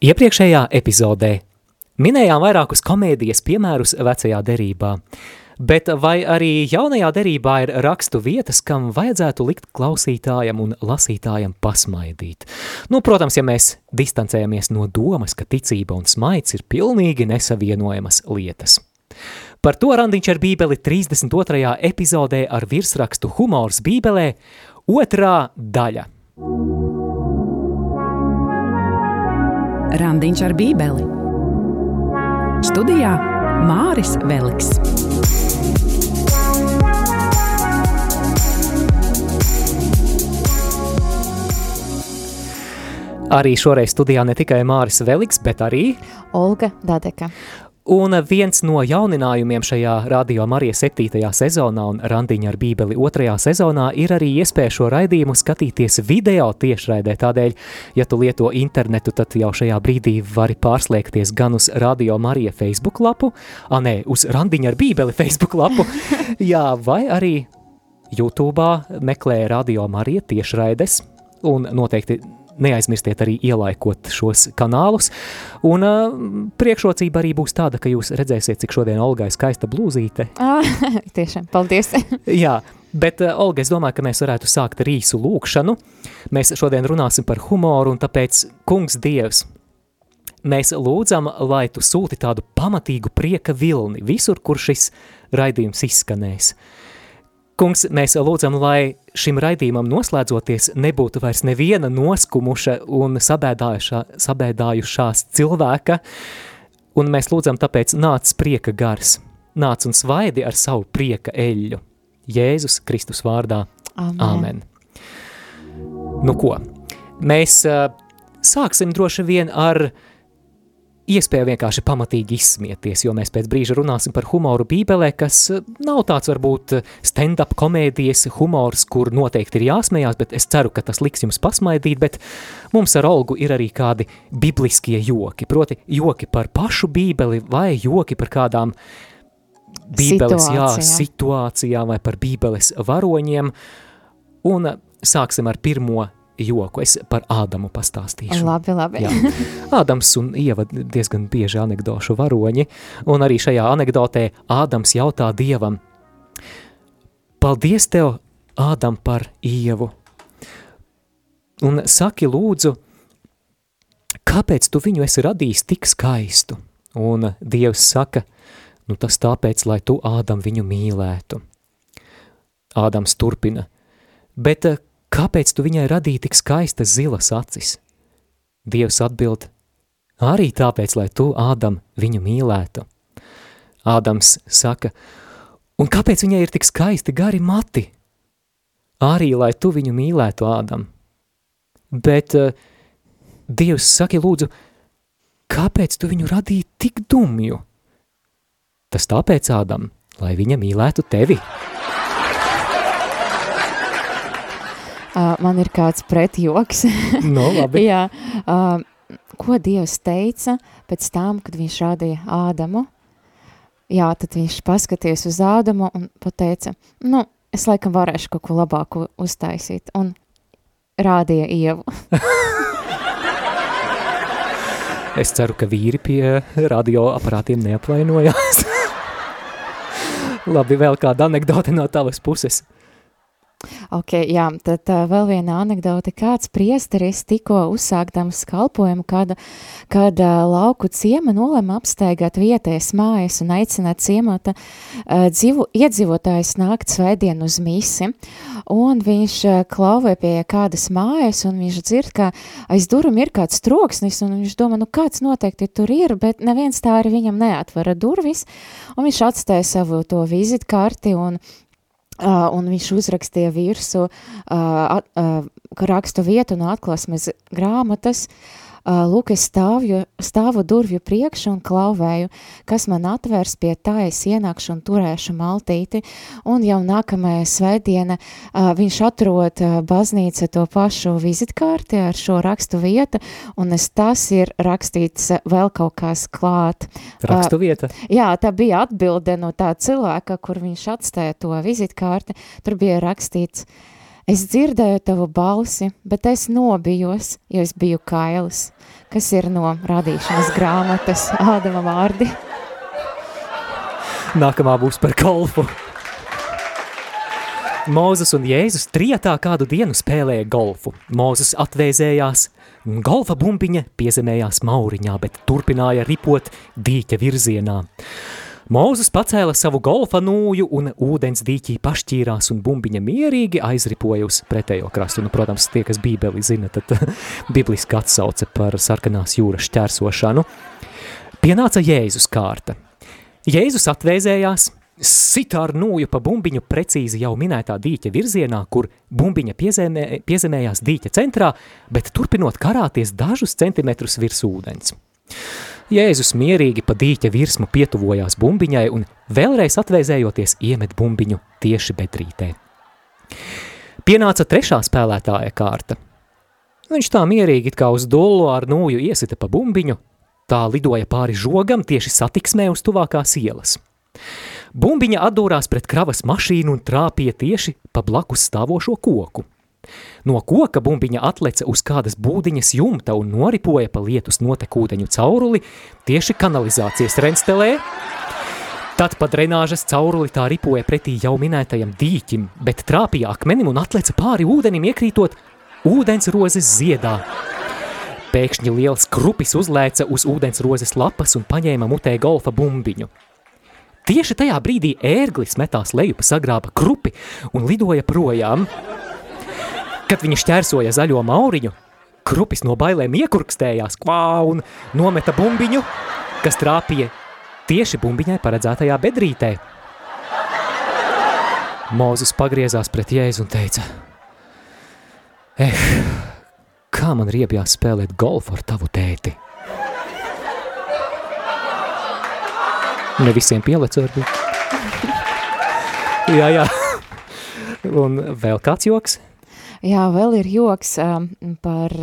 Iepriekšējā epizodē minējām vairākus komēdijas piemērus vecajā derībā, bet vai arī jaunajā derībā ir rakstu vietas, kam vajadzētu likt klausītājam un lasītājam pasmaidīt? Nu, protams, ja mēs distancējamies no domas, ka ticība un smaids ir pilnīgi nesavienojamas lietas. Par to Randiņš ar bībeli 32. epizodē ar virsrakstu Humors bībelē otrā daļa – Randiņš ar Bībeli. Studijā Māris Veliks. Arī šoreiz studijā ne tikai Māris Veliks, bet arī Olga Dadeka. Un viens no jauninājumiem šajā Radio Marija 7. sezonā un Randiņa ar bībeli 2. sezonā ir arī iespēja šo raidījumu skatīties video tiešraidē. Tādēļ, ja tu lieto internetu, tad jau šajā brīdī vari pārslēgties gan uz Radio Marija Facebook lapu, a nē, uz Randiņa ar bībeli Facebook lapu, jā, vai arī YouTube meklē Radio Marija tiešraides un noteikti neaizmirstiet arī ielaikot šos kanālus. Un uh, priekšrocība arī būs tāda, ka jūs redzēsiet, cik šodien Olgai skaista blūzīte. Ah, tiešām, paldies. Jā, bet uh, Olga, es domāju, ka mēs varētu sākt ar īsu lūkšanu. Mēs šodien runāsim par humoru un tāpēc, kungs Dievs, mēs lūdzam, lai tu sūti tādu pamatīgu prieka vilni visur, kur šis raidījums izskanēs. Kungs, mēs lūdzam, lai šim raidījumam noslēdzoties nebūtu vairs neviena noskumuša un sabēdājušās cilvēka, un mēs lūdzam tāpēc nāc prieka gars, nāc un svaidi ar savu prieka eļļu. Jēzus Kristus vārdā. Amen. Amen. Nu ko, mēs uh, sāksim droši vien ar uh, iespēja vienkārši pamatīgi izsmieties, jo mēs pēc brīža runāsim par humoru bībelē, kas eh, nav tāds varbūt stand-up komēdijas humors, kur noteikti ir jāsmējās, bet es ceru, ka tas liks jums pasmaidīt, bet mums ar Olgu ir arī kādi bibliskie joki, proti joki par pašu bībeli vai joki par kādām bībeles jā, situācijām. vai par bībeles varoņiem, un sāksim ar pirmo joku. Es par Ādamu pastāstīšu. Labi, labi. Jā. Ādams un Ieva diezgan bieži anekdošu varoņi, un arī šajā anekdotē Ādams jautā Dievam, Paldies tev, Ādam, par Ievu, un saki lūdzu, kāpēc tu viņu esi radījis tik skaistu? Un Dievs saka, nu tas tāpēc, lai tu Ādam viņu mīlētu. Ādams turpina, bet kāpēc tu viņai radīji tik skaistas zilas acis? Dievs atbild, arī tāpēc, lai tu, Ādam, viņu mīlētu. Ādams saka, un kāpēc viņai ir tik skaisti gari mati? Arī, lai tu viņu mīlētu, Ādam. Bet uh, Dievs saka, lūdzu, kāpēc tu viņu radīji tik dumju? Tas tāpēc, Ādam, lai viņa mīlētu tevi. Uh, man ir kāds pretjoks. no, labi. Jā, uh, ko Dievs teica pēc tam, kad viņš rādīja Ādamu? Jā, tad viņš paskaties uz Ādamu un pateica, nu, es laikam varēšu kaut ko labāku uztaisīt. Un rādīja Ievu. es ceru, ka vīri pie radioaparātiem neaplainojās. Labi, vēl kāda anekdote no tavas puses. Ok, jā, tad uh, vēl viena anekdote. Kāds priesteris tikko uzsākdams kalpojumu, kad, kad uh, lauku ciema nolēma apsteigāt vietējas mājas un aicināt ciemata uh, dzīvu, iedzīvotājus nākt svētdien uz misi. Un viņš uh, klauvē pie kādas mājas un viņš dzird, ka aiz durum ir kāds troksnis un viņš domā, nu kāds noteikti tur ir, bet neviens tā arī viņam neatvara durvis. Un viņš atstāja savu to vizitkarti un Uh, un viņš uzrakstīja virsmu uh, uh, rakstu vietu no atklāsmes grāmatas, uh, Lūk, es stāvju, stāvu durvju priekšu un klauvēju, kas man atvērs pie tā, es ienākšu un turēšu maltīti, un jau nākamajā svētdiena viņš atrod baznīca to pašu vizitkārti ar šo rakstu vietu, un es tas ir rakstīts vēl kaut kās klāt. Rakstu vieta? Jā, tā bija atbilde no tā cilvēka, kur viņš atstāja to vizitkārti, tur bija rakstīts, Es dzirdēju tavu balsi, bet es nobijos, jo es biju kailis, kas ir no radīšanas grāmatas Ādama vārdi. Nākamā būs par golfu. Mūzes un Jēzus trietā kādu dienu spēlēja golfu. Mūzes atvēzējās, un golfa bumbiņa piezemējās mauriņā, bet turpināja ripot dīķa virzienā. Mūzes pacēla savu golfa nūju un ūdens dīķī pašķīrās un bumbiņa mierīgi aizripoja uz pretējo krastu. Nu, protams, tie, kas bībeli zina, tad bibliski atsauce par sarkanās jūras šķērsošanu. Pienāca Jēzus kārta. Jēzus atvēzējās, sita ar nūju pa bumbiņu precīzi jau minētā dīķa virzienā, kur bumbiņa piezemē, piezemējās dīķa centrā, bet turpinot karāties dažus centimetrus virs ūdens. Jēzus mierīgi pa dīķa virsmu pietuvojās bumbiņai un vēlreiz atvēzējoties iemet bumbiņu tieši bedrītē. Pienāca trešā spēlētāja kārta. Viņš tā mierīgi kā uz dullu ar nūju iesita pa bumbiņu, tā lidoja pāri žogam tieši satiksmē uz tuvākās ielas. Bumbiņa atdūrās pret kravas mašīnu un trāpīja tieši pa blakus stāvošo koku – No koka bumbiņa atleca uz kādas būdiņas jumta un noripoja pa lietus notekūdeņu cauruli tieši kanalizācijas renstelē. Tad pa drenāžas cauruli tā ripoja pretī jau minētajam dīķim, bet trāpīja akmenim un atleca pāri ūdenim iekrītot ūdens rozes ziedā. Pēkšņi liels krupis uzlēca uz ūdens rozes lapas un paņēma mutē golfa bumbiņu. Tieši tajā brīdī ērglis metās leju pa sagrāba krupi un lidoja projām – Kad viņi šķērsoja zaļo mauriņu, krupis no bailēm iekurkstējās kvā un nometa bumbiņu, kas trāpīja tieši bumbiņai paredzētajā bedrītē. Mūzes pagriezās pret Jēzu un teica, Eh, kā man riebjās spēlēt golfu ar tavu tēti? Ne visiem pielec varbūt. jā, jā. Un vēl kāds joks? Jā, vēl ir joks par,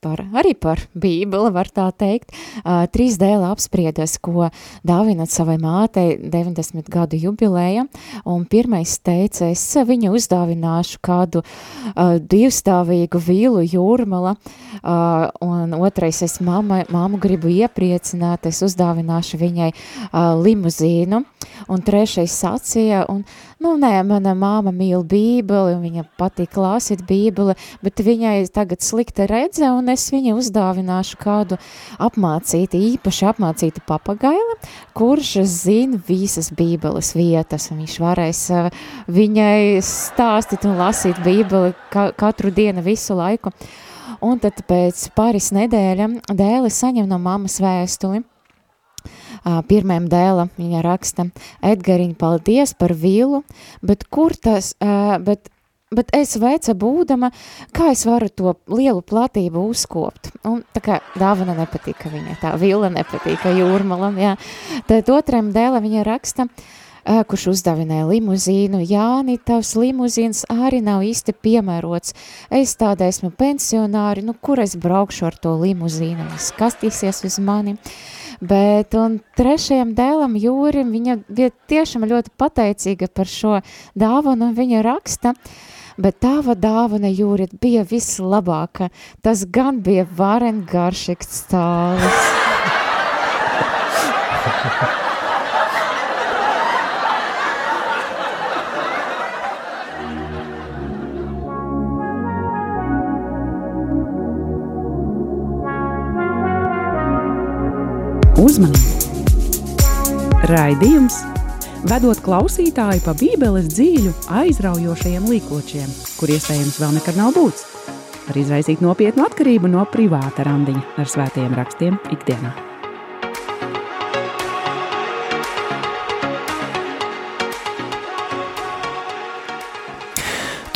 par, arī par bībeli, var tā teikt. Uh, trīs dēli apspriedas, ko dāvinat savai mātei 90 gadu jubilēja, un pirmais teica, es viņu uzdāvināšu kādu uh, divstāvīgu vīlu jūrmala, uh, un otrais, es mamma, mammu gribu iepriecināt, es uzdāvināšu viņai uh, limuzīnu, un trešais sacīja, un Nu, nē, mana māma mīl bībeli, un viņa patīk lasīt bībeli, bet viņai tagad slikta redze, un es viņai uzdāvināšu kādu apmācīti, īpaši apmācīti papagaili, kurš zina visas bībeles vietas, un viņš varēs uh, viņai stāstīt un lasīt bībeli ka katru dienu visu laiku. Un tad pēc pāris nedēļām dēli saņem no mammas vēstuli, pirmajam dēlam viņa raksta, Edgariņ, paldies par vilu, bet kur tas, bet, bet es veca būdama, kā es varu to lielu platību uzkopt. Un tā kā dāvana nepatika viņai, tā vila nepatika jūrmalam, jā. Tad otrajam dēlam viņa raksta, kurš uzdāvināja limuzīnu. Jāni, tavs limuzīns arī nav īsti piemērots. Es tāda esmu pensionāri, nu kur es braukšu ar to limuzīnu? Es kastīsies uz mani. Uh, Bet trešajam dēlam Jūrim viņa bija tiešām ļoti pateicīga par šo dāvanu un viņa raksta, bet tava dāvana Jūri bija vislabāka. Tas gan bija varen garšīgs stāvis. Uzmanību! Raidījums vedot klausītāju pa Bībeles dzīļu aizraujošajiem līkločiem, kur iespējams vēl nekad nav būts, var izraisīt nopietnu atkarību no privāta randiņa ar svētajiem rakstiem ikdienā.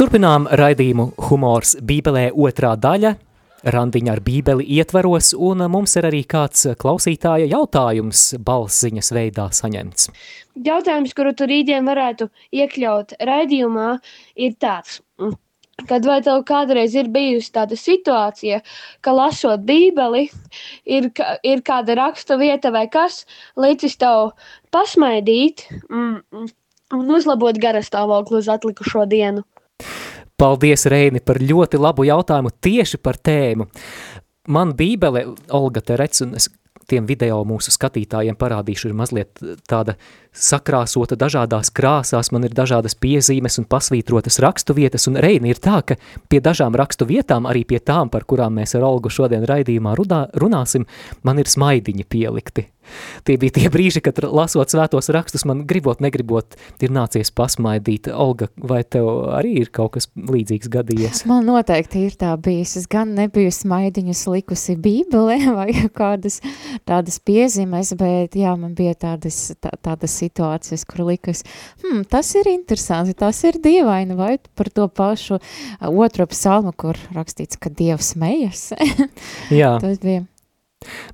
Turpinām raidījumu Humors Bībelē otrā daļa – randiņa ar bībeli ietvaros, un mums ir arī kāds klausītāja jautājums balsziņas veidā saņemts. Jautājums, kuru tu rītdien varētu iekļaut raidījumā, ir tāds. Kad vai tev kādreiz ir bijusi tāda situācija, ka lasot bībeli, ir, ir kāda raksta vieta vai kas, līdzis tev pasmaidīt mm, un uzlabot garastāvokli uz atlikušo dienu? Paldies, Reini, par ļoti labu jautājumu tieši par tēmu. Man bībele, Olga Terec, un es tiem video mūsu skatītājiem parādīšu, ir mazliet tāda sakrāsota dažādās krāsās, man ir dažādas piezīmes un pasvītrotas rakstu vietas, un Reini ir tā, ka pie dažām rakstu vietām, arī pie tām, par kurām mēs ar Olgu šodien raidījumā rudā, runāsim, man ir smaidiņi pielikti. Tie bija tie brīži, kad lasot svētos rakstus, man gribot, negribot, ir nācies pasmaidīt. Olga, vai tev arī ir kaut kas līdzīgs gadījies? Man noteikti ir tā bijis. Es gan nebiju smaidiņus likusi bībelē vai kādas tādas piezīmes, bet jā, man bija tādas, tā, tādas situācijas, kur likas, hmm, tas ir interesanti, tas ir dievaini, vai par to pašu otro psalmu, kur rakstīts, ka Dievs smejas. jā. tas bija.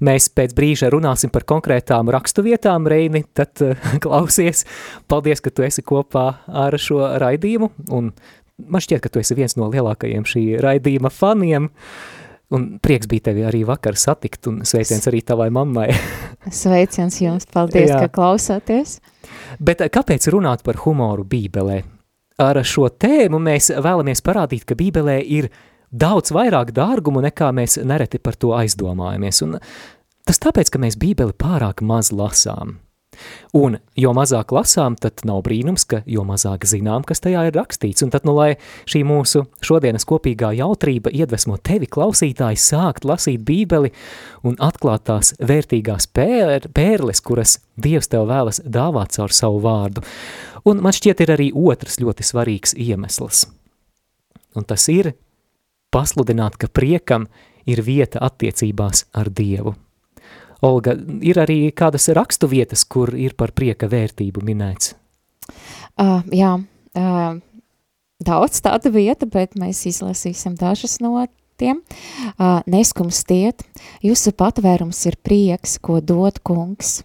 Mēs pēc brīža runāsim par konkrētām rakstuvietām, Reini, tad uh, klausies. Paldies, ka tu esi kopā ar šo raidījumu, un man šķiet, ka tu esi viens no lielākajiem šī raidījuma faniem, un prieks bija tevi arī vakar satikt, un sveiciens arī tavai mammai. sveiciens jums, paldies, Jā. ka klausāties. Bet eh, kāpēc runāt par humoru bībelē? Ar šo tēmu mēs vēlamies parādīt, ka bībelē ir daudz vairāk dārgumu, nekā mēs nereti par to aizdomājamies. Un tas tāpēc, ka mēs bībeli pārāk maz lasām. Un jo mazāk lasām, tad nav brīnums, ka jo mazāk zinām, kas tajā ir rakstīts. Un tad, nu, lai šī mūsu šodienas kopīgā jautrība iedvesmo tevi, klausītāji, sākt lasīt bībeli un atklāt tās vērtīgās pēr, pērles, kuras Dievs tev vēlas dāvāt caur savu vārdu. Un man šķiet ir arī otrs ļoti svarīgs iemesls. Un tas ir pasludināt, ka priekam ir vieta attiecībās ar Dievu. Olga, ir arī kādas rakstu vietas, kur ir par prieka vērtību minēts? Uh, jā, uh, daudz tāda vieta, bet mēs izlasīsim dažas no tiem. Uh, neskumstiet, jūsu patvērums ir prieks, ko dod kungs.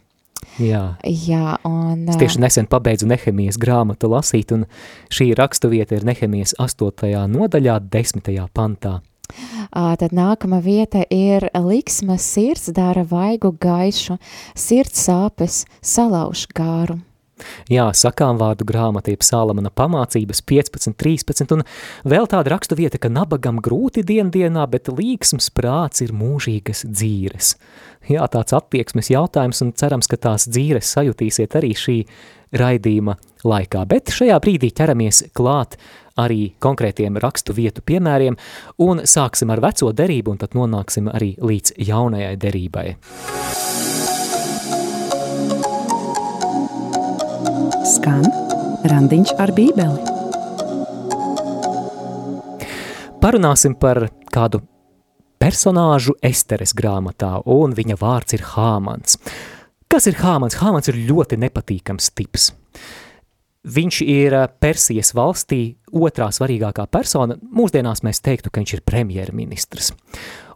Jā, Jā un, es tieši nesen pabeidzu Nehemijas grāmatu lasīt, un šī rakstuvieta ir Nehemijas 8. nodaļā, 10. pantā. Tad nākama vieta ir liksmas sirds dara vaigu gaišu, sirds sāpes salauž gāru. Jā, sakām vārdu grāmata, jeb Sālamana pamācības 15, 13, un vēl tāda rakstu vieta, ka nabagam grūti diendienā, bet līksms prāts ir mūžīgas dzīres jā, tāds attieksmes jautājums, un cerams, ka tās dzīves sajutīsiet arī šī raidījuma laikā. Bet šajā brīdī ķeramies klāt arī konkrētiem rakstu vietu piemēriem, un sāksim ar veco derību, un tad nonāksim arī līdz jaunajai derībai. Skan randiņš ar bībeli. Parunāsim par kādu personāžu Esteres grāmatā, un viņa vārds ir Hāmans. Kas ir Hāmans? Hāmans ir ļoti nepatīkams tips. Viņš ir eh, Persijas valstī otrā svarīgākā persona. Mūsdienās mēs teiktu, ka viņš ir premjerministrs.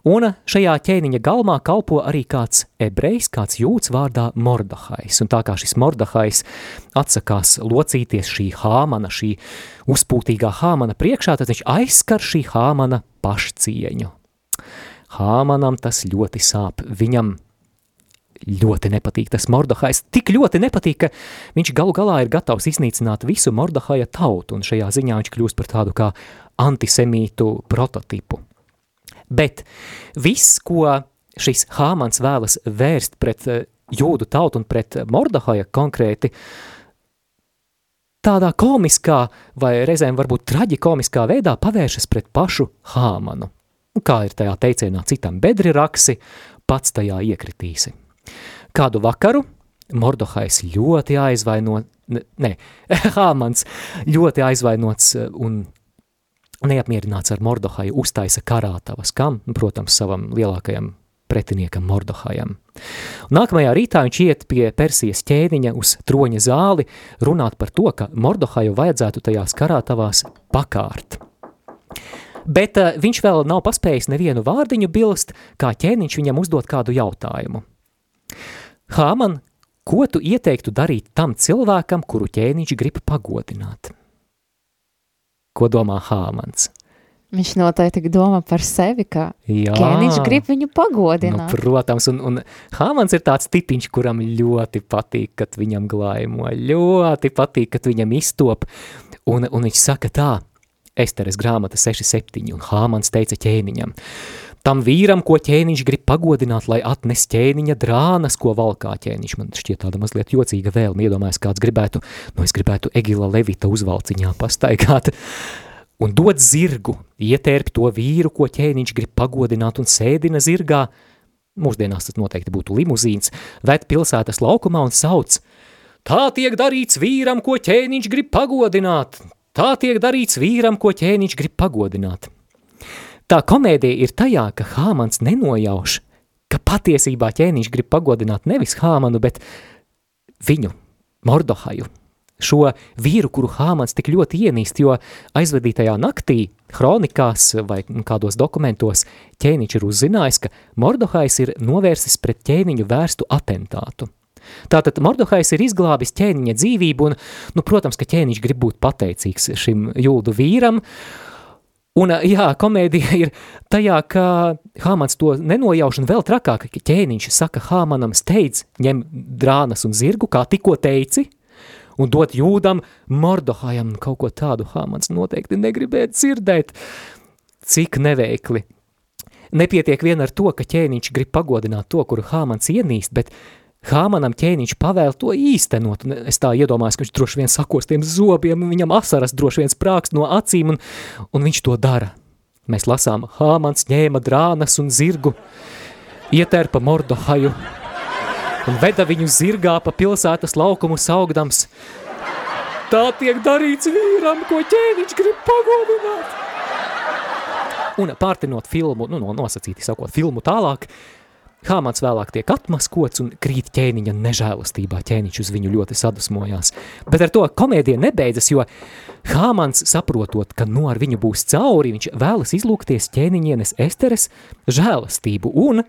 Un šajā ķēniņa galmā kalpo arī kāds ebrejs, kāds jūts vārdā Mordahais. Un tā kā šis Mordahais atsakās locīties šī Hāmana, šī uzpūtīgā Hāmana priekšā, tad viņš aizskar šī Hāmana pašcieņu. Hāmanam tas ļoti sāp. Viņam ļoti nepatīk tas Mordahais. Tik ļoti nepatīk, ka viņš galu galā ir gatavs iznīcināt visu Mordahaja tautu, un šajā ziņā viņš kļūst par tādu kā antisemītu prototipu. Bet viss, ko šis Hāmans vēlas vērst pret eh, jūdu tautu un pret Mordahaja konkrēti, tādā komiskā vai reizēm varbūt traģikomiskā veidā pavēršas pret pašu Hāmanu kā ir tajā teicienā citam bedri raksi, pats tajā iekritīsi. Kādu vakaru Mordohais ļoti aizvainot, ne, Hāmans ļoti aizvainots eh, un neapmierināts ar Mordohaju uztaisa karātavas, kam, protams, savam lielākajam pretiniekam Mordohajam. Nākamajā rītā viņš iet pie Persijas ķēniņa uz troņa zāli runāt par to, ka Mordohaju vajadzētu tajās karātavās pakārt bet uh, viņš vēl nav paspējis nevienu vārdiņu bilst, kā ķēniņš viņam uzdot kādu jautājumu. Hāman, ko tu ieteiktu darīt tam cilvēkam, kuru ķēniņš grib pagodināt? Ko domā Hāmans? Viņš noteikti domā par sevi, ka Jā, ķēniņš grib viņu pagodināt. Nu, protams, un, un Hāmans ir tāds tipiņš, kuram ļoti patīk, kad viņam glaimo, ļoti patīk, kad viņam iztop, un, un viņš saka tā, Esteres grāmata 6.7, un Hāmans teica ķēniņam, tam vīram, ko ķēniņš grib pagodināt, lai atnes ķēniņa drānas, ko valkā ķēniņš. Man šķiet tāda mazliet jocīga vēlme, iedomājas, kāds gribētu, nu es gribētu Egila Levita uzvalciņā pastaigāt, un dod zirgu, ietērp to vīru, ko ķēniņš grib pagodināt un sēdina zirgā, mūsdienās tas noteikti būtu limuzīns, ved pilsētas laukumā un sauc, tā tiek darīts vīram, ko ķēniņš grib pagodināt, tā tiek darīts vīram, ko ķēniņš grib pagodināt. Tā komēdija ir tajā, ka Hāmans nenojauš, ka patiesībā ķēniņš grib pagodināt nevis Hāmanu, bet viņu, Mordohaju, šo vīru, kuru Hāmans tik ļoti ienīst, jo aizvedītajā naktī, kronikās vai kādos dokumentos, ķēniņš ir uzzinājis, ka Mordohais ir novērsis pret ķēniņu vērstu atentātu. Tātad Mordohais ir izglābis ķēniņa dzīvību, un, nu, protams, ka ķēniņš grib būt pateicīgs šim jūdu vīram, Un, jā, komēdija ir tajā, ka Hāmans to nenojauš un vēl trakāk, ka ķēniņš saka Hāmanam steidz, ņem drānas un zirgu, kā tikko teici, un dot jūdam Mordohajam kaut ko tādu Hāmans noteikti negribēja dzirdēt. Cik neveikli. Nepietiek vien ar to, ka ķēniņš grib pagodināt to, kuru Hāmans ienīst, bet Hāmanam ķēniņš pavēl to īstenot, un es tā iedomājos, ka viņš droši vien sakos tiem zobiem, viņam asaras droši vien sprākst no acīm, un, un viņš to dara. Mēs lasām, Hāmans ņēma drānas un zirgu, ietērpa Mordohaju un veda viņu zirgā pa pilsētas laukumu saugdams. Tā tiek darīts vīram, ko ķēniņš grib pagodināt. Un pārtinot filmu, nu, no nosacīti sakot, filmu tālāk, Hāmans vēlāk tiek atmaskots un krīt ķēniņa nežēlastībā. Ķēniņš uz viņu ļoti sadusmojās. Bet ar to komēdija nebeidzas, jo Hāmans saprotot, ka no nu ar viņu būs cauri, viņš vēlas izlūkties ķēniņienes Esteres žēlastību un,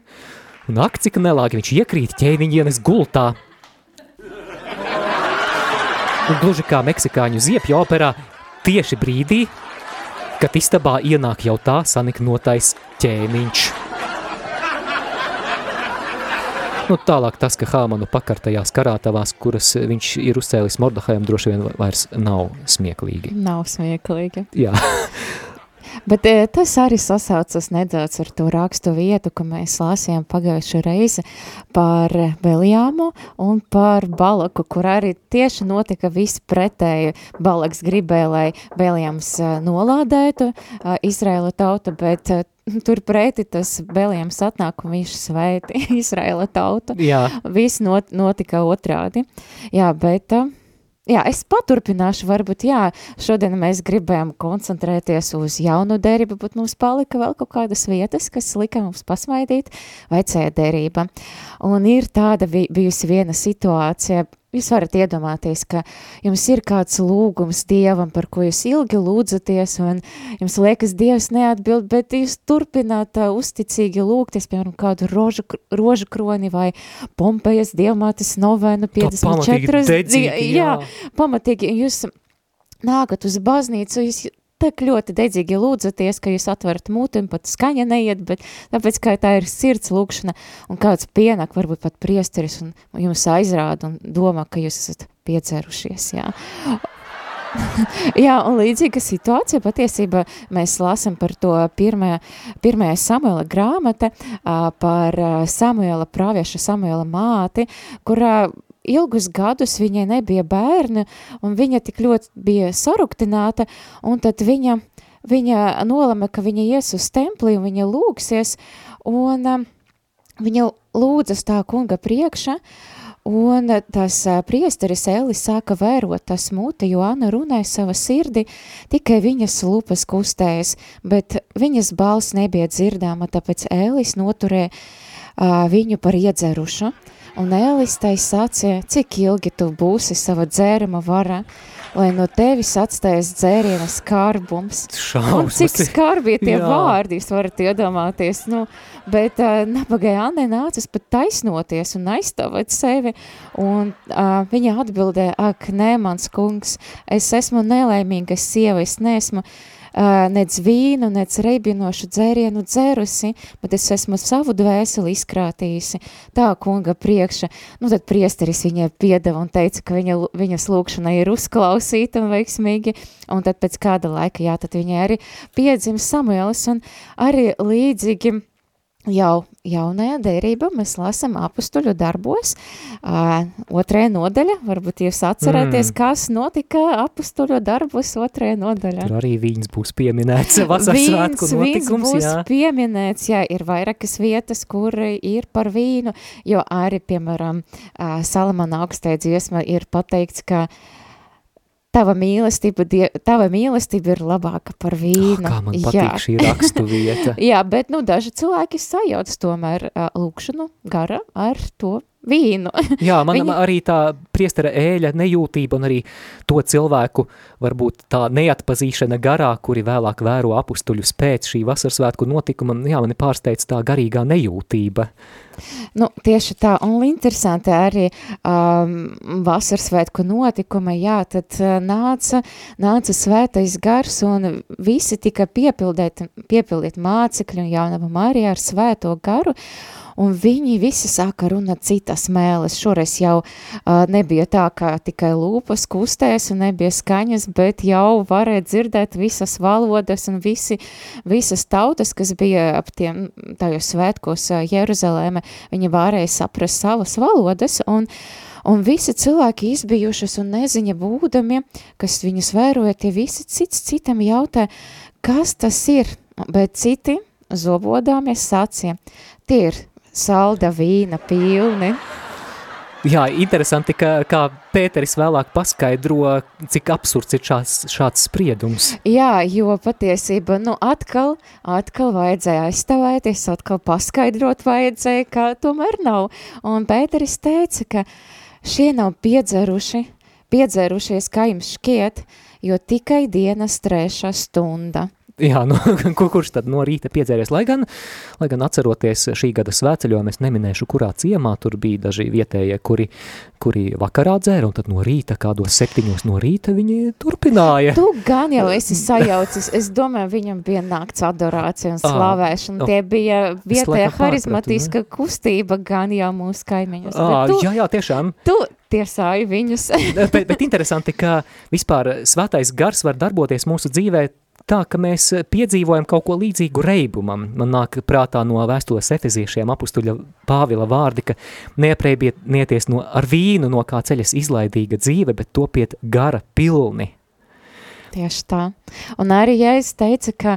un ak, cik nelāgi viņš iekrīt ķēniņienes gultā. Un gluži kā meksikāņu ziepju operā, tieši brīdī, kad istabā ienāk jau tā saniknotais ķēniņš. Nu, tālāk tas, ka Hāmanu pakartajās karātavās, kuras viņš ir uzcēlis Mordahajam, droši vien vairs nav smieklīgi. Nav smieklīgi. Jā. Bet e, tas arī sasaucas nedaudz ar to rakstu vietu, ko mēs lasījām pagājušo reizi par Beliāmu un par Balaku, kur arī tieši notika viss pretēji. Balaks gribēja, lai Beliāms e, nolādētu e, Izraela tautu, bet turpreti tas Belijams atnāk un viņš sveiti Izraela tautu. Jā. Viss not, notika otrādi. Jā, bet... Jā, es paturpināšu, varbūt, jā, šodien mēs gribējām koncentrēties uz jaunu derību, bet mums palika vēl kaut kādas vietas, kas lika mums pasmaidīt, vecajā derība. Un ir tāda bijusi viena situācija, Jūs varat iedomāties, ka jums ir kāds lūgums Dievam, par ko jūs ilgi lūdzaties, un jums liekas, Dievs neatbild, bet jūs turpināt uh, uzticīgi lūgties, piemēram, kādu rožu, rožu kroni vai Pompejas dievmātes novenu 54. Dedzīgi, jā. jā, pamatīgi, jūs nākat uz baznīcu, jūs tik ļoti dedzīgi lūdzaties, ka jūs atverat mūti un pat skaņa neiet, bet tāpēc, ka tā ir sirds lūkšana un kāds pienak, varbūt pat priesteris un jums aizrāda un domā, ka jūs esat piecerušies, jā. Jā, un līdzīga situācija patiesībā mēs lasam par to pirmajā, pirmajā Samuela grāmata, par Samuela pravieša Samuela māti, kurā ilgus gadus viņai nebija bērni, un viņa tik ļoti bija saruktināta, un tad viņa, viņa nolema, ka viņa ies uz templi, un viņa lūgsies, un um, viņa lūdzas tā kunga priekša, Un tas priesteris Elis sāka vērot tas muti, jo Anna runāja sava sirdi, tikai viņas lupas kustējas, bet viņas balss nebija dzirdāma, tāpēc Elis noturēja uh, viņu par iedzerušu. Un Ēlis tai sacīja, cik ilgi tu būsi sava dzērama vara, lai no tevis atstājas dzēriena skarbums. Šausmas. Un cik skarbi tie Jā. vārdi, jūs varat iedomāties, nu, bet uh, nabagai Anne nācis pat taisnoties un aizstāvēt sevi, un uh, viņa atbildēja, ak, nē, mans kungs, es esmu nelēmīga sieva, es neesmu uh, nec vīnu, nec reibinošu dzērienu dzērusi, bet es esmu savu dvēseli izkrātījusi tā kunga priekša. Nu, tad priesteris viņai piedeva un teica, ka viņa, viņas lūkšana ir uzklausīta un veiksmīgi, un tad pēc kāda laika, jā, tad viņai arī piedzim Samuēlis un arī līdzīgi jau jaunajā derībā mēs lasām apustuļu darbos, uh, otrajā nodaļa, varbūt jūs atcerēties, mm. kas notika apustuļu darbos otrajā nodaļā. Tur arī vīns būs pieminēts vasaras svētku notikums, vīns būs jā. pieminēts, jā, ir vairākas vietas, kur ir par vīnu, jo arī, piemēram, uh, Salamana augstajā dziesma ir pateikts, ka uh, tava mīlestība, die, tava mīlestība ir labāka par vīnu. Oh, kā man patīk jā. šī rakstu vieta. jā, bet, nu, daži cilvēki sajauc tomēr lūkšanu gara ar to vīnu. Jā, man Viņa... arī tā priestera ēļa nejūtība un arī to cilvēku varbūt tā neatpazīšana garā, kuri vēlāk vēro apustuļus pēc šī vasarsvētku notikuma, jā, mani pārsteidz tā garīgā nejūtība. Nu, tieši tā, un interesanti arī um, vasarsvētku notikuma, jā, tad uh, nāca, nāca svētais gars un visi tika piepildēt, piepildīt mācekļi un jaunava Marija ar svēto garu, un viņi visi sāka runāt citas mēles. Šoreiz jau uh, nebija tā, ka tikai lūpas kustēs un nebija skaņas, bet jau varēja dzirdēt visas valodas un visi, visas tautas, kas bija ap tiem tajos svētkos uh, Jeruzalēme, viņi varēja saprast savas valodas un Un visi cilvēki izbijušas un neziņa būdami, kas viņus vēroja, tie visi cits citam jautā, kas tas ir, bet citi zobodāmies sacīja, tie ir salda vīna pilni. Jā, interesanti, ka, kā Pēteris vēlāk paskaidro, cik absurds ir šāds, šāds spriedums. Jā, jo patiesība, nu atkal, atkal vajadzēja aizstāvēties, atkal paskaidrot vajadzēja, ka tomēr nav. Un Pēteris teica, ka šie nav piedzeruši, piedzerušies, kā jums šķiet, jo tikai dienas trešā stunda. Jā, nu, kurš tad no rīta piedzēries, lai gan, lai gan atceroties šī gada svētceļojumu, es neminēšu, kurā ciemā tur bija daži vietējie, kuri, kuri vakarā dzēra, un tad no rīta, kādos septiņos no rīta viņi turpināja. Tu gan jau esi sajaucis, es domāju, viņam bija nakts adorācija un slavēšana, oh, tie bija vietējā harizmatiska ne? kustība gan jau mūsu kaimiņus. À, tu, jā, jā, tiešām. Tu tiesāji viņus. bet, bet interesanti, ka vispār svētais gars var darboties mūsu dzīvē tā, ka mēs eh, piedzīvojam kaut ko līdzīgu reibumam. Man nāk prātā no vēstules efeziešiem apustuļa Pāvila vārdi, ka neapreibieties no, ar vīnu no kā ceļas izlaidīga dzīve, bet topiet gara pilni. Tieši tā. Un arī, ja es teicu, ka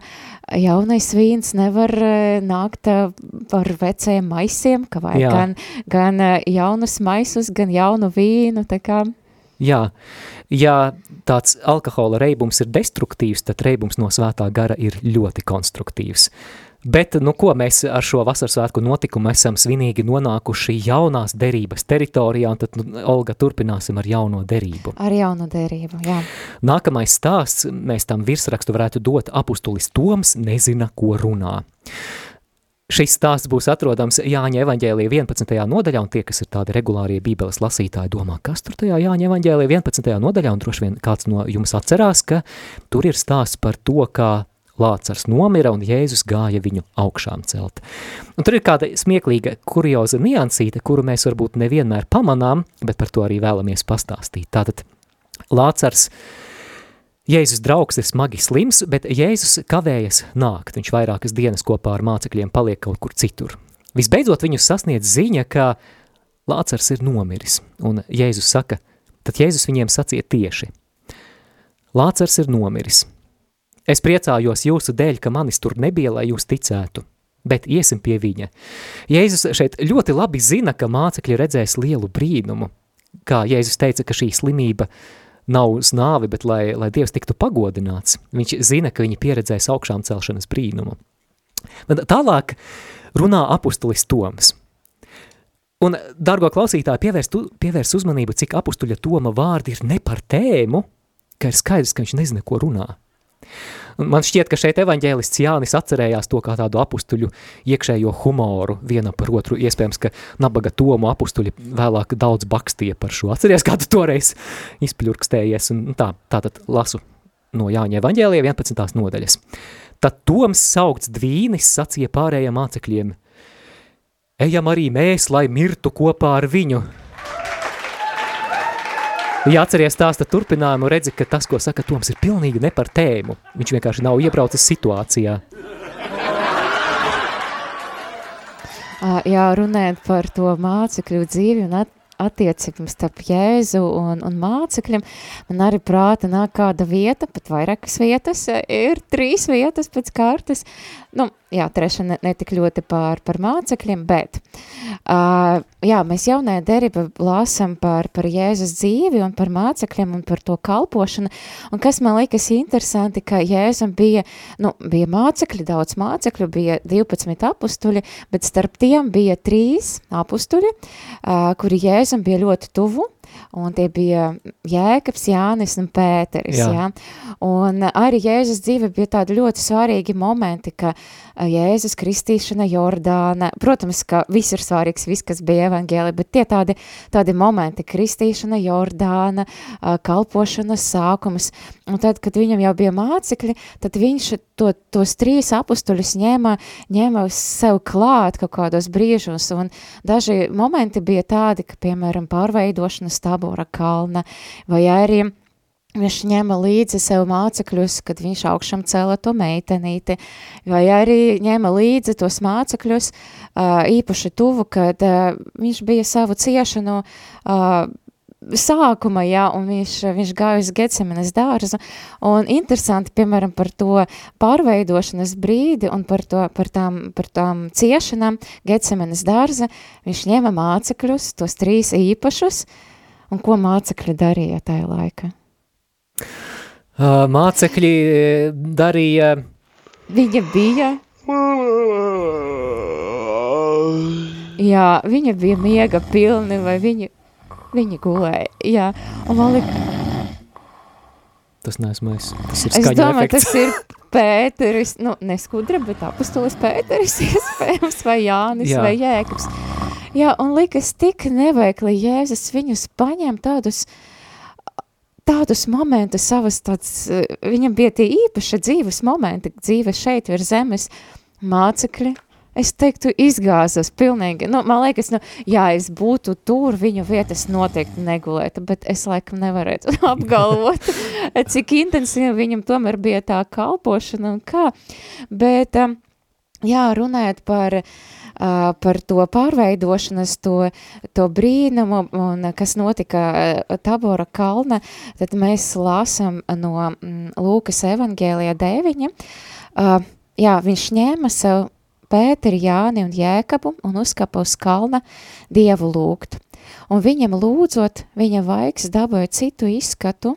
jaunais vīns nevar eh, nākt eh, par vecajiem maisiem, ka vajag Jā. gan, gan jaunus maisus, gan jaunu vīnu, tā kā... Jā, ja tāds alkohola reibums ir destruktīvs, tad reibums no svētā gara ir ļoti konstruktīvs. Bet, nu ko, mēs ar šo vasarsvētku notikumu esam svinīgi nonākuši jaunās derības teritorijā, un tad, nu, Olga, turpināsim ar jauno derību. Ar jauno derību, jā. Nākamais stāsts, mēs tam virsrakstu varētu dot apustulis Toms nezina, ko runā. Šis stāsts būs atrodams Jāņa evaņģēlija 11. nodaļā, un tie, kas ir tādi regulārie bībeles lasītāji, domā, kas tur tajā Jāņa evaņģēlija 11. nodaļā, un droši vien kāds no jums atcerās, ka tur ir stāsts par to, kā Lācars nomira un Jēzus gāja viņu augšām celt. Un tur ir kāda smieklīga, kurioza niansīte, kuru mēs varbūt nevienmēr pamanām, bet par to arī vēlamies pastāstīt. Tātad Lācars uh, Jēzus draugs ir smagi slims, bet Jēzus kavējas nākt. Viņš vairākas dienas kopā ar mācekļiem paliek kaut kur citur. Visbeidzot viņus sasniedz ziņa, ka Lācars ir nomiris, un Jēzus saka, tad Jēzus viņiem sacīja tieši. Lācars ir nomiris. Es priecājos jūsu dēļ, ka manis tur nebija, lai jūs ticētu, bet iesim pie viņa. Jēzus šeit ļoti labi zina, ka mācekļi redzēs lielu brīnumu, kā Jēzus teica, ka šī slimība nav uz nāvi, bet lai, lai Dievs tiktu pagodināts. Viņš zina, ka viņi pieredzēs augšām celšanas brīnumu. Bet tālāk runā apustulis Toms. Un, dargo klausītāji, pievērs, pievērs uzmanību, cik apustuļa Toma vārdi ir ne par tēmu, ka ir skaidrs, ka viņš nezina, ko runā. Man šķiet, ka šeit evaņģēlists Jānis atcerējās to kā tādu apustuļu iekšējo humoru vienam par otru. Iespējams, ka nabaga tomu apustuļi vēlāk daudz bakstīja par šo. Atceries, kā tu toreiz izpļurkstējies un tā, tā tad lasu no Jāņa evaņģēlija 11. nodaļas. Tad Toms saukts dvīnis sacīja pārējiem mācekļiem, ejam arī mēs, lai mirtu kopā ar viņu. Ja atceries stāsta turpinājumu, redzi, ka tas, ko saka Toms, ir pilnīgi ne par tēmu. Viņš vienkārši nav iebraucis situācijā. Jā, runājot par to mācekļu dzīvi un at, attiecības starp Jēzu un, un mācekļiem, man arī prāta nāk kāda vieta, pat vairākas vietas, ir trīs vietas pēc kārtas, nu, jā, trešā ne, ne tik ļoti par, par mācekļiem, bet, uh, jā, mēs jaunajā derība lāsam par, par Jēzus dzīvi un par mācekļiem un par to kalpošanu, un kas man likas interesanti, ka Jēzum bija, nu, bija mācekļi, daudz mācekļu, bija 12 apustuļi, bet starp tiem bija trīs apustuļi, uh, kuri Jēzum bija ļoti tuvu, un tie bija Jēkabs, Jānis un Pēteris, jā. jā. Un arī Jēzus dzīve bija tādi ļoti svarīgi momenti, ka Jēzus kristīšana Jordāna, protams, ka viss ir svarīgs, viss, kas bija evangēli, bet tie tādi, tādi momenti, kristīšana Jordāna, kalpošanas sākums, un tad, kad viņam jau bija mācekļi, tad viņš to, tos trīs apustuļus ņēma, ņēma sev klāt kaut kādos brīžos, un daži momenti bija tādi, ka, piemēram, pārveidošanas tabora kalna, vai arī Viņš ņēma līdzi sev mācekļus, kad viņš augšām cēla to meitenīti, vai arī ņēma līdzi tos mācekļus īpaši tuvu, kad viņš bija savu ciešanu sākuma, jā, un viņš, viņš gāja uz Gecemenes dārzu, un interesanti, piemēram, par to pārveidošanas brīdi un par, to, par, tām, par tām ciešanām Gecemenes dārza, viņš ņēma mācekļus, tos trīs īpašus, un ko mācekļi darīja tajā laikā? Mācekļi darīja. Viņa bija. Jā, viņa bija miega pilni, vai viņa, viņa gulēja. Jā, un man liekas. Tas neesmu es. Tas ir es domāju, efekts. tas ir Pēteris, nu, neskudra, bet apustulis Pēteris iespējams, vai Jānis, Jā. vai Jēkabs. Jā, un likas tik neveikli Jēzus viņus paņem tādus tādus momentus, savas tāds, eh, viņam bija tie īpaši dzīves momenti, dzīve šeit virs zemes, mācekļi, es teiktu, izgāzos pilnīgi. Nu, man liekas, nu, jā, es būtu tur, viņu vietas noteikti negulētu, bet es laikam nevarētu apgalvot, cik intensīvi viņam tomēr bija tā kalpošana un kā. Bet, um, jā, runājot par uh, par to pārveidošanas, to, to brīnumu, un kas notika Tabora kalna, tad mēs lasam no mm, Lūkas evangēlijā 9. Jā, viņš ņēma sev Pēteri, Jāni un Jēkabu un uzkapa uz kalna Dievu lūgt. Un viņam lūdzot, viņa vaigs dabāja citu izskatu,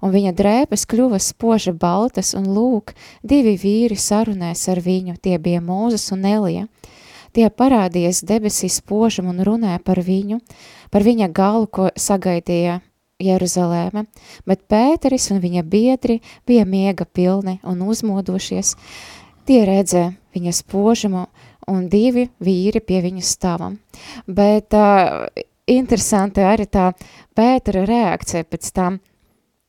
un viņa drēbes kļuva spoži baltas, un lūk, divi vīri sarunēs ar viņu, tie bija Mūzes un Elija. Tie parādījies debesīs spožam un runāja par viņu, par viņa galu, ko sagaidīja Jeruzalēme, bet Pēteris un viņa biedri bija miega pilni un uzmodošies. Tie redzēja viņa spožumu un divi vīri pie viņa stāvam. Bet uh, interesanti arī tā Pētera reakcija pēc tam,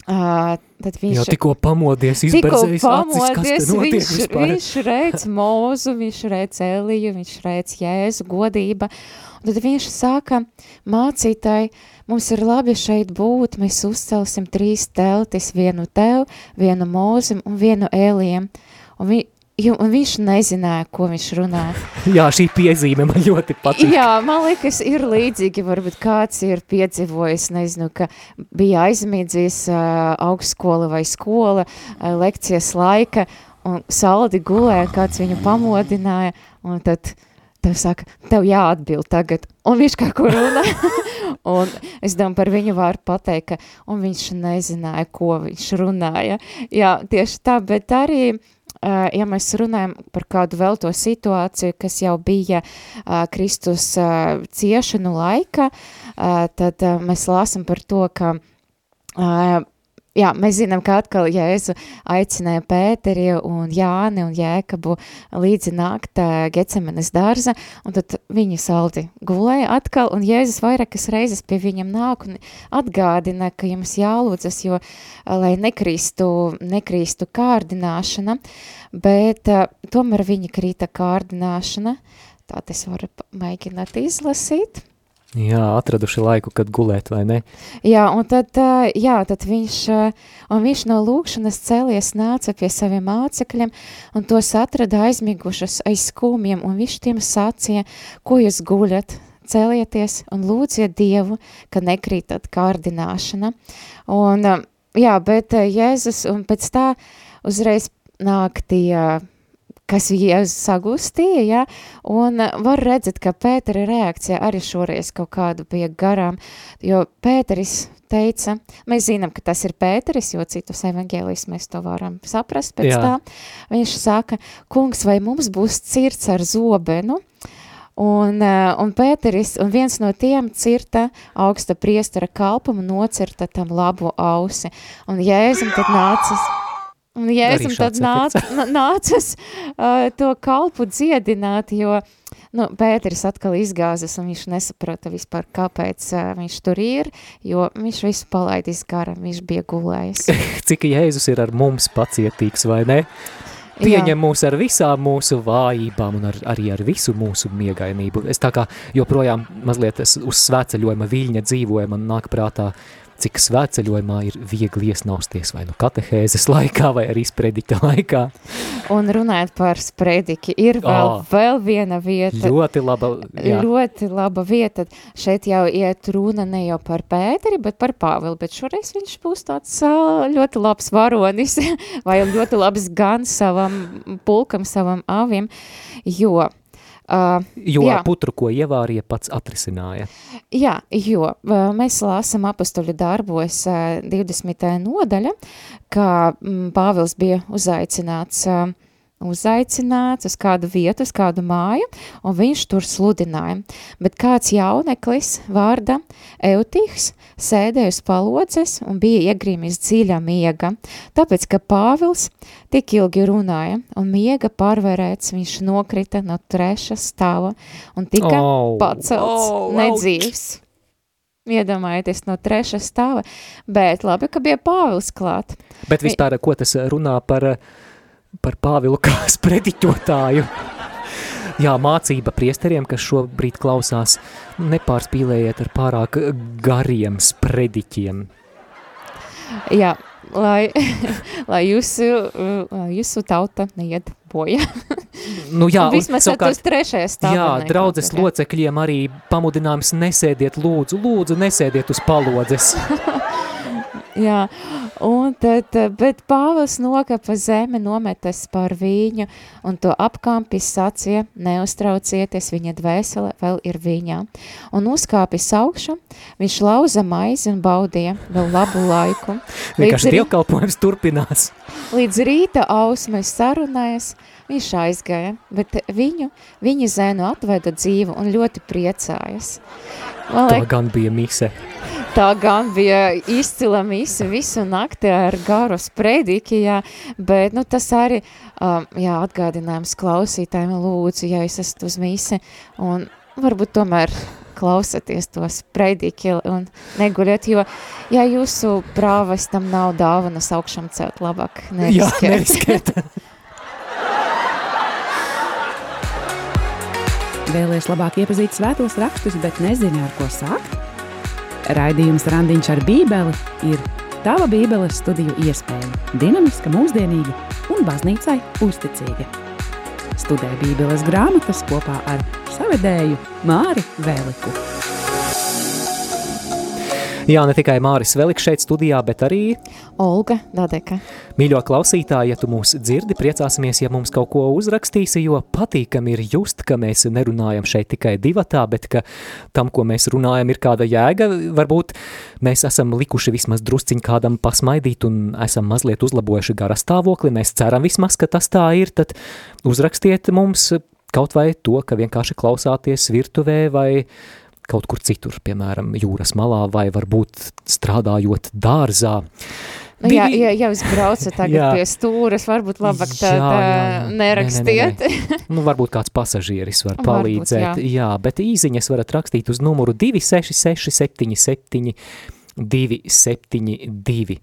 Uh, tad viņš jau tikko pamodies, izberzējis pamodies, acis, kas te notiek viņš, vispār. Viņš redz mūzu, viņš redz Eliju, viņš redz Jēzu godība, un tad viņš saka, mācītāji, mums ir labi šeit būt, mēs uzcelsim trīs teltis, vienu tev, vienu mūzim un vienu Elijam, un vi, Jo, un viņš nezināja, ko viņš runā. Jā, šī piezīme man ļoti patīk. Jā, man liekas, ir līdzīgi, varbūt kāds ir piedzīvojis, nezinu, ka bija aizmīdzījis uh, augstskola vai skola uh, lekcijas laika, un saldi gulēja, kāds viņu pamodināja, un tad tev saka, tev jāatbild tagad, un viņš kā ko runā. un es domāju, par viņu var pateikt, ka, un viņš nezināja, ko viņš runāja. Jā, tieši tā, bet arī Eh, ja mēs runājam par kādu vēl to situāciju, kas jau bija uh, Kristus uh, ciešanu laika, tad mēs lāsam par to, ka jā, mēs zinām, ka atkal Jēzu aicināja Pēteri un Jāni un Jēkabu līdzi nākt Gecemenes dārza, un tad viņi saldi gulēja atkal, un Jēzus vairākas reizes pie viņam nāk un atgādina, ka jums jālūdzas, jo, lai nekrīstu, nekrīstu kārdināšana, bet tomēr viņa krīta kārdināšana, tā tas var mēģināt izlasīt. Jā, atraduši laiku, kad gulēt, vai ne? Jā, un tad, jā, tad viņš, un viņš no lūkšanas cēlies nāca pie saviem mācekļiem, un tos atrada aizmigušas aiz skūmiem, un viņš tiem sacīja, ko jūs guļat, celieties un lūdziet Dievu, ka nekrītat kārdināšana. Un, jā, bet Jēzus, un pēc tā uzreiz nāk tie kas sagustīja, ja? un var redzēt, ka Pētera reakcija arī šoreiz kaut kādu bija garām, jo Pēteris teica, mēs zinām, ka tas ir Pēteris, jo citus evangēlijus mēs to varam saprast pēc Jā. tā, viņš saka, kungs, vai mums būs cirts ar zobenu, Un, un Pēteris, un viens no tiem cirta augsta priestara kalpumu, nocirta tam labu ausi. Un Jēzum tad nācis Un Jēzum tad nāc, nācas uh, to kalpu dziedināt, jo nu, Pēteris atkal izgāzas un viņš nesaprata vispār, kāpēc uh, viņš tur ir, jo viņš visu palaidis gara, viņš bija gulējis. Cik Jēzus ir ar mums pacietīgs, vai ne? Pieņem Jā. mūs ar visām mūsu vājībām un ar, arī ar visu mūsu miegainību. Es tā kā joprojām mazliet uz svētceļojuma viļņa dzīvoju, man nāk prātā cik svētceļojumā ir viegli iesnausties vai nu katehēzes laikā, vai arī sprediķa laikā. Un runājot par sprediķi, ir vēl, oh, vēl viena vieta. Ļoti laba, jā. Ļoti laba vieta. Šeit jau iet runa ne jau par Pēteri, bet par Pāvilu, bet šoreiz viņš būs tāds ļoti labs varonis, vai ļoti labs gan savam pulkam, savam avim, jo Uh, jo jā. putru, ko ievārīja, pats atrisināja. Jā, jo uh, mēs lāsam apustuļu darbos uh, 20. nodaļa, ka mm, Pāvils bija uzaicināts uh, uzaicināts uz kādu vietu, uz kādu māju, un viņš tur sludināja. Bet kāds jauneklis vārda Eutihs sēdēja uz palodzes un bija iegrīmis dziļā miega, tāpēc, ka Pāvils tik ilgi runāja, un miega pārvarēts viņš nokrita no treša stāva un tika oh, pacelts oh, nedzīvs. Iedomājieties no treša stāva, bet labi, ka bija Pāvils klāt. Bet vispār, ko tas runā par uh, par Pāvilu kā sprediķotāju. Jā, mācība priesteriem, kas šobrīd klausās, nepārspīlējiet ar pārāk gariem sprediķiem. Jā, lai, lai jūsu, jūsu tauta neiet bojā. Nu jā, Vismaz savukārt, uz trešajā stāvā. Jā, draudzes locekļiem arī pamudinājums nesēdiet lūdzu, lūdzu nesēdiet uz palodzes. Jā, un tad, bet Pāvils nokapa zemi, nometas par viņu, un to apkampis sacīja, neuztraucieties, viņa dvēsele vēl ir viņā. Un uzkāpis augšu, viņš lauza maizi un baudīja vēl labu laiku. Vienkārši dievkalpojums turpinās. Līdz rīta ausmes sarunājas, viņš aizgāja, bet viņu, viņa zēnu atveda dzīvu un ļoti priecājas. Man liek, Tā gan bija mise. Tā gan bija izcila mise visu nakti ar garu sprediķi, jā, bet nu, tas arī um, jā, atgādinājums klausītājiem lūdzu, ja jūs esat uz mise, un varbūt tomēr klausaties to sprediķi un neguļat, jo, ja jūsu prāvestam nav dāvanas augšam celt, labāk neriskēt. Jā, neriskēt. Vēlies labāk iepazīt svētos rakstus, bet nezini, ar ko sākt? Raidījums Randiņš ar Bībeli ir tava Bībeles studiju iespēja. Dinamiska, mūsdienīga un baznīcai uzticīga. Studē Bībeles grāmatas kopā ar savedēju Māri Vēliku. Jā, ne tikai Māris Veliks šeit studijā, bet arī Olga Dadeka. Mīļo klausītāji, ja tu mūs dzirdi, priecāsimies, ja mums kaut ko uzrakstīsi, jo patīkam ir just, ka mēs nerunājam šeit tikai divatā, bet ka tam, ko mēs runājam, ir kāda jēga. Varbūt mēs esam likuši vismaz drusciņ kādam pasmaidīt un esam mazliet uzlabojuši gara stāvokli. Mēs ceram vismaz, ka tas tā ir, tad uzrakstiet mums kaut vai to, ka vienkārši klausāties virtuvē vai kaut kur citur, piemēram, jūras malā vai varbūt strādājot dārzā. Nu, Divi... jā, ja, ja jūs braucat tagad jā. pie stūras, varbūt labāk tā, jā, jā, jā. nerakstiet. Ne, ne, ne, ne. nu, varbūt kāds pasažieris var palīdzēt. Varbūt, jā. jā, bet īziņas varat rakstīt uz numuru 266 77 272.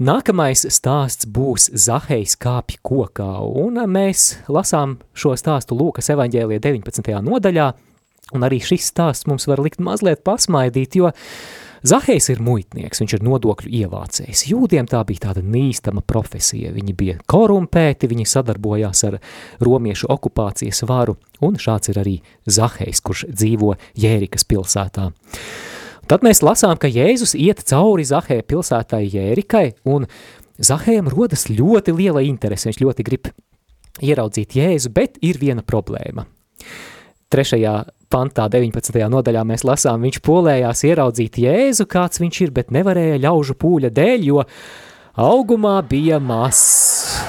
Nākamais stāsts būs Zahejs kāpj kokā, un mēs lasām šo stāstu Lūkas evaņģēlie 19. nodaļā, un arī šis stāsts mums var likt mazliet pasmaidīt, jo Zahejs ir muitnieks, viņš ir nodokļu ievācējs. Jūdiem tā bija tāda nīstama profesija, viņi bija korumpēti, viņi sadarbojās ar romiešu okupācijas varu, un šāds ir arī Zahejs, kurš dzīvo Jērikas pilsētā. Tad mēs lasām, ka Jēzus iet cauri Zahēja pilsētai Jērikai, un Zahējam rodas ļoti liela interese, viņš ļoti grib ieraudzīt Jēzu, bet ir viena problēma. Trešajā pantā, 19. nodaļā mēs lasām, viņš polējās ieraudzīt Jēzu, kāds viņš ir, bet nevarēja ļaužu pūļa dēļ, jo augumā bija mazs.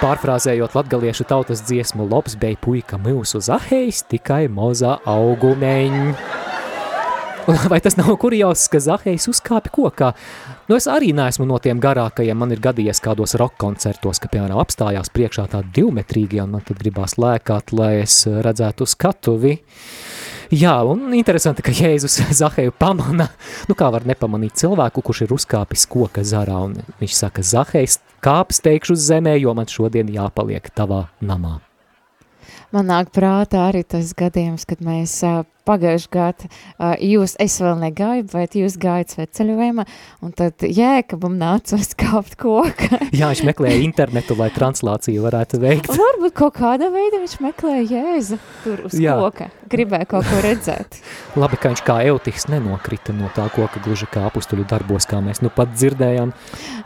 Pārfrāzējot latgaliešu tautas dziesmu, lops beja puika mūsu zahējs, tikai mozā augumeņi. Vai tas nav kurjos, ka Zahejs uzkāpi kokā? Nu, es arī neesmu no tiem garākajiem, man ir gadījies kādos rock koncertos, ka, piemēram, apstājās priekšā tādi divmetrīgi, un man tad gribās lēkāt, lai es redzētu skatuvi. Jā, un interesanti, ka Jēzus Zaheju pamana, nu kā var nepamanīt cilvēku, kurš ir uzkāpis koka zarā, un viņš saka, Zahejs kāps teikšu uz zemē, jo man šodien jāpaliek tavā namā. Man nāk prātā arī tas gadījums, kad mēs uh, pagājuši gadu, uh, jūs, es vēl negāju, bet jūs gājat sveceļojumā, un tad jēkabam nācos kāpt koka. Jā, viņš meklēja internetu, lai translāciju varētu veikt. Varbūt kaut kādā veidā viņš meklēja jēzu tur uz Jā. koka, gribēja kaut ko redzēt. Labi, ka viņš kā eutiks nenokrita no tā koka, gluži kā apustuļu darbos, kā mēs nu pat dzirdējām.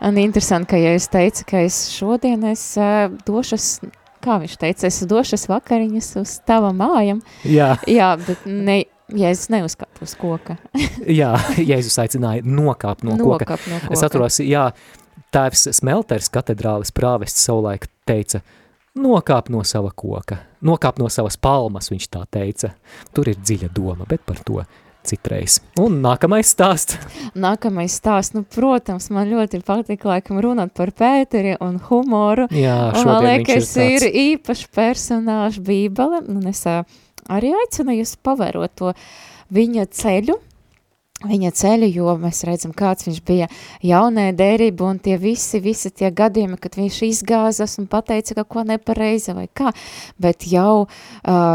Un interesanti, ka ja es teicu, ka es šodien es uh, došas kā viņš teica, es došas vakariņas uz tava mājam. Jā. Jā, bet ne, Jēzus neuzkāpa uz koka. jā, Jēzus aicināja nokāpt no nokāp koka. No koka. Es atceros, jā, tēvs Smelters katedrālis prāvests savulaik teica, nokāp no sava koka, nokāp no savas palmas, viņš tā teica. Tur ir dziļa doma, bet par to citreiz. Un nākamais stāsts. Nākamais stāsts, nu, protams, man ļoti patīk, laikam, runāt par Pēteri un humoru. Jā, šodien man liekas, ir, tāds... ir īpašs personāžs bībele, un es arī aicinu jūs pavērot to viņa ceļu, viņa ceļu, jo mēs redzam, kāds viņš bija jaunē derība un tie visi, visi tie gadījumi, kad viņš izgāzas un pateica kaut ko nepareizi vai kā, bet jau uh,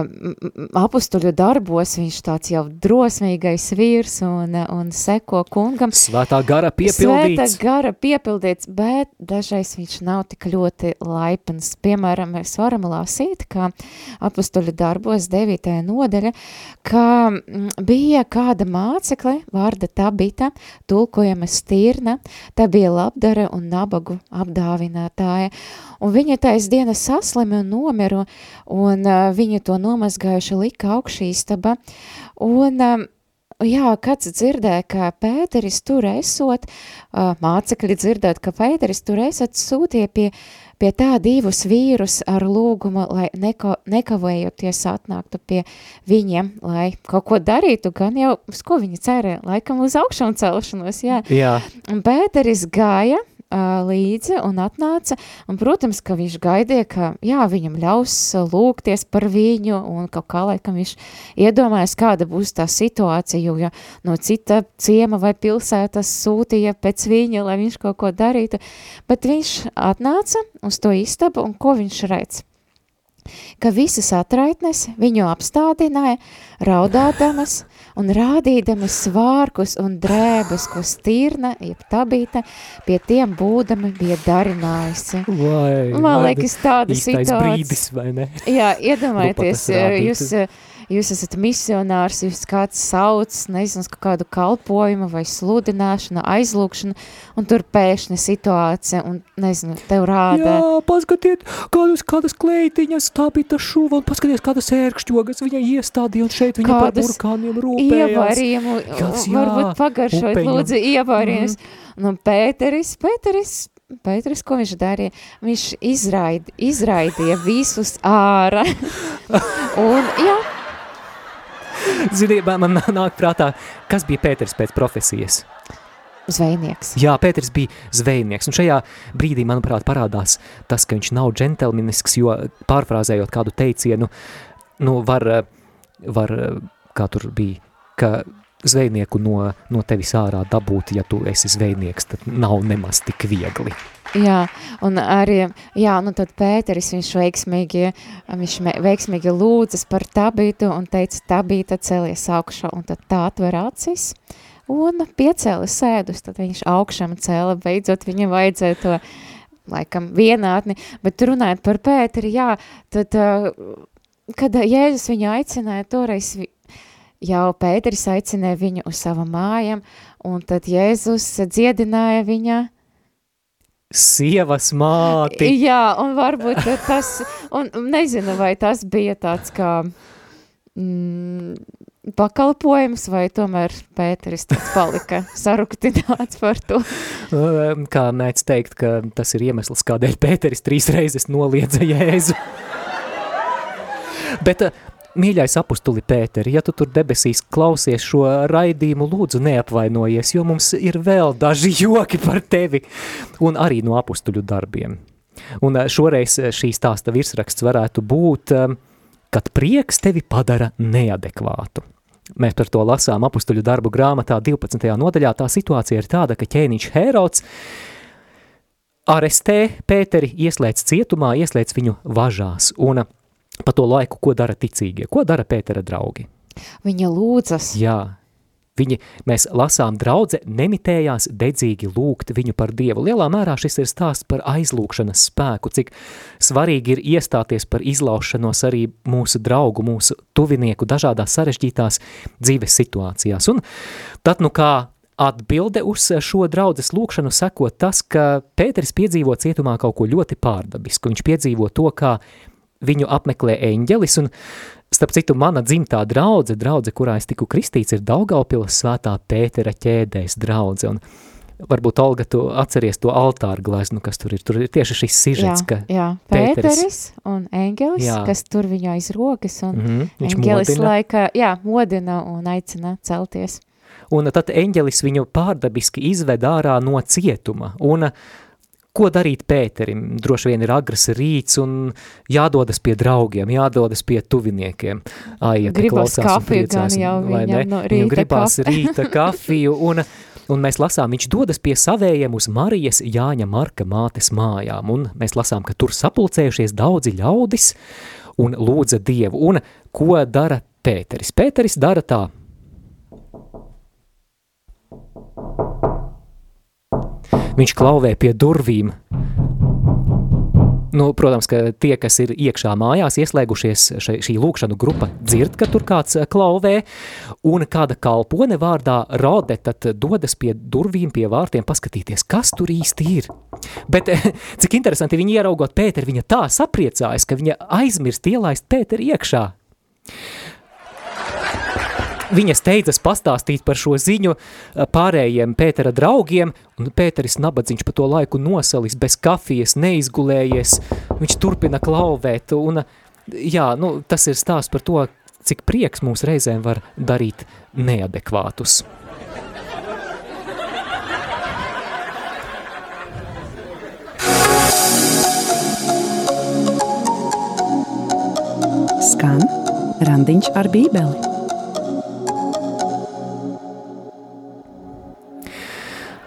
apustuļu darbos viņš tāds jau drosmīgais vīrs un, un seko kungam. Svētā gara piepildīts. Svētā gara piepildīts, bet dažreiz viņš nav tik ļoti laipns. Piemēram, mēs varam lasīt, ka apustuļu darbos 9. nodaļa, ka bija kāda mācekle, vārda Tabita, tulkojama stirna, tā bija labdara un nabagu apdāvinātāja. Un viņa tais dienas saslimi un nomiru, un uh, viņa to nomazgājuši lika augšīstaba. Un uh, Jā, kāds dzirdēja, ka Pēteris tur esot, mācekļi dzirdēt, ka Pēteris tur esot, sūtīja pie uh, pie tā divus vīrus ar lūgumu, lai neko, nekavējoties atnāktu pie viņiem, lai kaut ko darītu, gan jau, uz ko viņi cerēja, laikam uz augšām celšanos, jā. jā. Un Pēteris gāja, līdzi un atnāca, un, protams, ka viņš gaidīja, ka, jā, viņam ļaus lūgties par viņu, un kaut kā laikam viņš iedomājas, kāda būs tā situācija, jo, no cita ciema vai pilsētas sūtīja pēc viņa, lai viņš kaut ko darītu, bet viņš atnāca uz to istabu, un ko viņš redz? ka visas atraitnes viņu apstādināja, raudādamas un rādīdamas svārkus un drēbes, ko stirna, jeb tabīta, pie tiem būdami bija darinājusi. Vai, Man liekas, tāda situācija. brīdis, vai ne? Jā, iedomājieties, jūs jūs esat misionārs, jūs kāds sauc, nezinu, uz kādu kalpojumu vai sludināšanu, aizlūkšanu, un tur pēkšņa situācija, un, nezinu, tev rāda. Jā, paskatiet, kādas, kādas kleitiņas, tā bija tā šuva, un paskaties, kādas ērkšķogas viņa iestādīja, un šeit viņa kādas par burkāniem rūpējās. Ievarījumu, varbūt pagaršot, lūdzu, ievārījums. Mm. Nu, Pēteris, Pēteris, Pēters, ko viņš darīja? Viņš izraid, izraidīja visus ārā. un, jā, Zini, man nāk prātā, kas bija Pēters pēc profesijas? Zvejnieks. Jā, Pēters bija zvejnieks, un šajā brīdī, manuprāt, parādās tas, ka viņš nav džentelmenisks, jo pārfrāzējot kādu teicienu, nu, var, var kā tur bija, ka zvejnieku no, no tevis ārā dabūt, ja tu esi zvejnieks, tad nav nemaz tik viegli. Jā, un arī, jā, nu tad Pēteris, viņš veiksmīgi, viņš veiksmīgi lūdzas par tabītu un teica, tabīta celies augšā, un tad tā atver acis, un piecēla sēdus, tad viņš augšam cēla, beidzot viņam vajadzēja to, laikam, vienātni, bet runājot par Pēteri, jā, tad, kad Jēzus viņu aicināja, toreiz jau Pēteris aicināja viņu uz savu mājam, un tad Jēzus dziedināja viņa sievas māti. Jā, un varbūt tas, un nezinu, vai tas bija tāds kā mm, pakalpojums, vai tomēr Pēteris tāds palika saruktināts par to. Kā mēdz teikt, ka tas ir iemesls, kādēļ Pēteris trīs reizes noliedza Jēzu. Bet Mīļais apustuli Pēteri, ja tu tur debesīs klausies šo raidījumu, lūdzu neapvainojies, jo mums ir vēl daži joki par tevi un arī no apustuļu darbiem. Un eh, šoreiz eh, šī stāsta virsraksts varētu būt, eh, kad prieks tevi padara neadekvātu. Mēs par to lasām apustuļu darbu grāmatā 12. nodaļā. Tā situācija ir tāda, ka ķēniņš Herods arestē Pēteri, ieslēdz cietumā, ieslēdz viņu važās. Un pa to laiku, ko dara ticīgie, ko dara Pētera draugi. Viņa lūdzas. Jā, viņi, mēs lasām, draudze nemitējās dedzīgi lūgt viņu par Dievu. Lielā mērā šis ir stāsts par aizlūkšanas spēku, cik svarīgi ir iestāties par izlaušanos arī mūsu draugu, mūsu tuvinieku dažādās sarežģītās dzīves situācijās. Un tad, nu kā atbilde uz šo draudzes lūkšanu seko tas, ka Pēteris piedzīvo cietumā kaut ko ļoti pārdabisku. Viņš piedzīvo to, kā viņu apmeklē eņģelis, un starp citu mana dzimtā draudze, draudze, kurā es tiku kristīts, ir Daugavpilas svētā Pētera ķēdēs draudze, un varbūt, Olga, tu atceries to altāru gleznu, kas tur ir, tur ir tieši šis sižets, jā, ka jā, Pēteris, Pēteris un eņģelis, jā. kas tur viņu aiz rokas, un mm -hmm, eņģelis modina. laika, jā, modina un aicina celties. Un tad eņģelis viņu pārdabiski izved ārā no cietuma, un uh, Ko darīt Pēterim? Droši vien ir agras rīts un jādodas pie draugiem, jādodas pie tuviniekiem. Ai, ja gribas kafiju gan jau viņam no rīta gribās kafiju. rīta kafiju un, un mēs lasām, viņš dodas pie savējiem uz Marijas Jāņa Marka mātes mājām un mēs lasām, ka tur sapulcējušies daudzi ļaudis un lūdza Dievu. Un ko dara Pēteris? Pēteris dara tā, Viņš klauvē pie durvīm. Nu, protams, ka tie, kas ir iekšā mājās, ieslēgušies šai, šī lūkšanu grupa, dzird, ka tur kāds eh, klauvē, un kāda kalpone vārdā Rode tad dodas pie durvīm, pie vārtiem paskatīties, kas tur īsti ir. Bet eh, cik interesanti viņi ieraugot Pēteri, viņa tā sapriecājas, ka viņa aizmirst ielaist Pēteri iekšā. Viņa steidzas pastāstīt par šo ziņu eh, pārējiem Pētera draugiem, un Pēteris nabadzīgs pa to laiku nosalis bez kafijas, neizgulējies, viņš turpina klauvēt, un jā, nu, tas ir stāsts par to, cik prieks mūs reizēm var darīt neadekvātus. Skan randiņš ar bībeli.